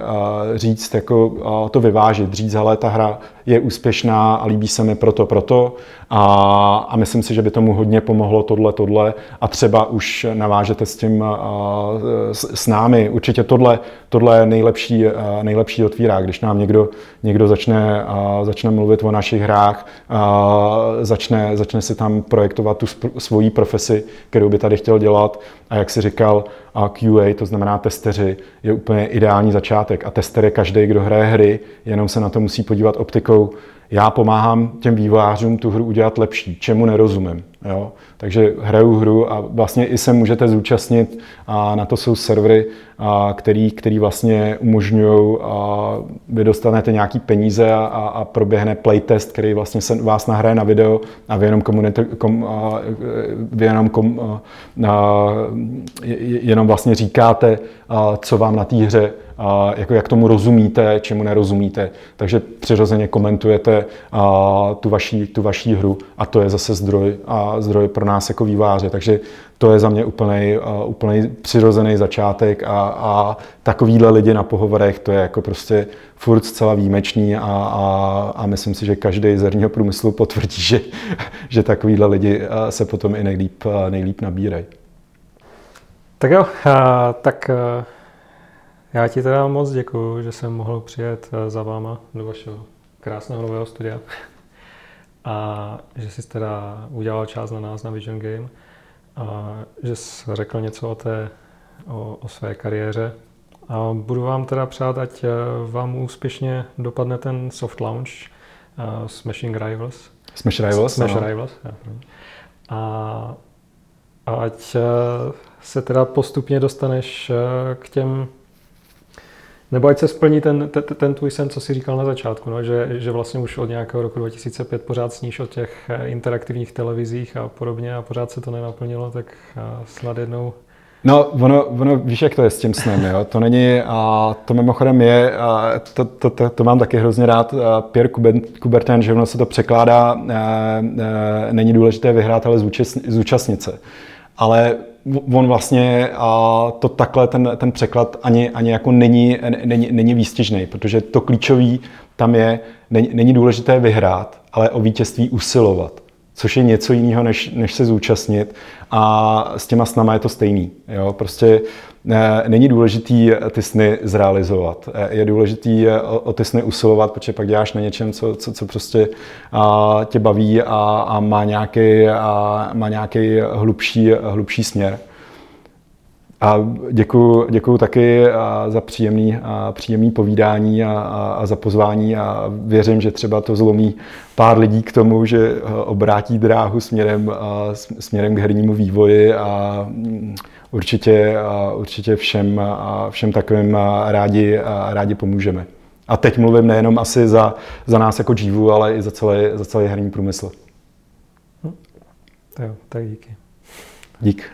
říct, jako to vyvážit, říct, ale ta hra je úspěšná a líbí se mi proto, proto a, a myslím si, že by tomu hodně pomohlo tohle, tohle a třeba už navážete s tím s, s námi. Určitě tohle, tohle je nejlepší, nejlepší otvírák, když nám někdo, někdo začne, začne mluvit o našich hrách, začne, začne si tam projektovat tu svoji profesi, kterou by tady chtěl dělat a jak si říkal, QA, to znamená testeři, je úplně ideální začátek. A tester je každý, kdo hraje hry, jenom se na to musí podívat optikou. Já pomáhám těm vývojářům tu hru udělat lepší, čemu nerozumím. Jo? Takže hraju hru a vlastně i se můžete zúčastnit a na to jsou servery, a který, který vlastně umožňují, vy dostanete nějaký peníze a, a proběhne playtest, který vlastně se vás nahraje na video a vy jenom, komunity, kom, a, vy jenom, kom, a, a, jenom vlastně říkáte, a, co vám na té hře jako jak tomu rozumíte, čemu nerozumíte. Takže přirozeně komentujete tu vaší, tu vaší hru a to je zase zdroj, a zdroj pro nás jako výváře. Takže to je za mě úplný, úplný přirozený začátek a, a takovýhle lidi na pohovorech, to je jako prostě furt zcela výjimečný a, a, a myslím si, že každý z herního průmyslu potvrdí, že, že takovýhle lidi se potom i nejlíp, nejlíp nabírají. Tak jo, tak já ti teda moc děkuji, že jsem mohl přijet za váma do vašeho krásného nového studia a že jsi teda udělal čas na nás na Vision Game a že jsi řekl něco o, té, o, o své kariéře. A budu vám teda přát, ať vám úspěšně dopadne ten soft launch uh, Smashing Rivals. Smash Rivals, Smash ano. Rivals, já, a, a ať se teda postupně dostaneš k těm nebo ať se splní ten, ten, ten tvůj sen, co jsi říkal na začátku, no, že, že vlastně už od nějakého roku 2005 pořád sníš o těch eh, interaktivních televizích a podobně a pořád se to nenaplnilo, tak eh, snad jednou No, ono, ono, víš, jak to je s tím snem, jo? To není, a to mimochodem je, a to, to, to, to mám taky hrozně rád, Pierre Coubertin, že ono se to překládá, a, a, není důležité vyhrát, ale zúčastnit se. Ale on vlastně a to takhle, ten, ten překlad ani, ani jako není, není, není výstěžný, protože to klíčový tam je, není, není důležité vyhrát, ale o vítězství usilovat což je něco jiného, než, než se zúčastnit. A s těma snama je to stejný. Jo? Prostě není důležitý ty sny zrealizovat. Je důležitý o, ty sny usilovat, protože pak děláš na něčem, co, co, co prostě tě baví a, a má nějaký, a, má nějaký hlubší, hlubší směr. A děkuji, děkuji taky za příjemný, příjemný povídání a, a, a za pozvání a věřím, že třeba to zlomí pár lidí k tomu, že obrátí dráhu směrem, směrem k hernímu vývoji a mm, určitě, určitě všem, všem takovým rádi, rádi pomůžeme. A teď mluvím nejenom asi za, za nás jako Jivu, ale i za celý, za celý herní průmysl. Hm. Tak, tak díky. Dík.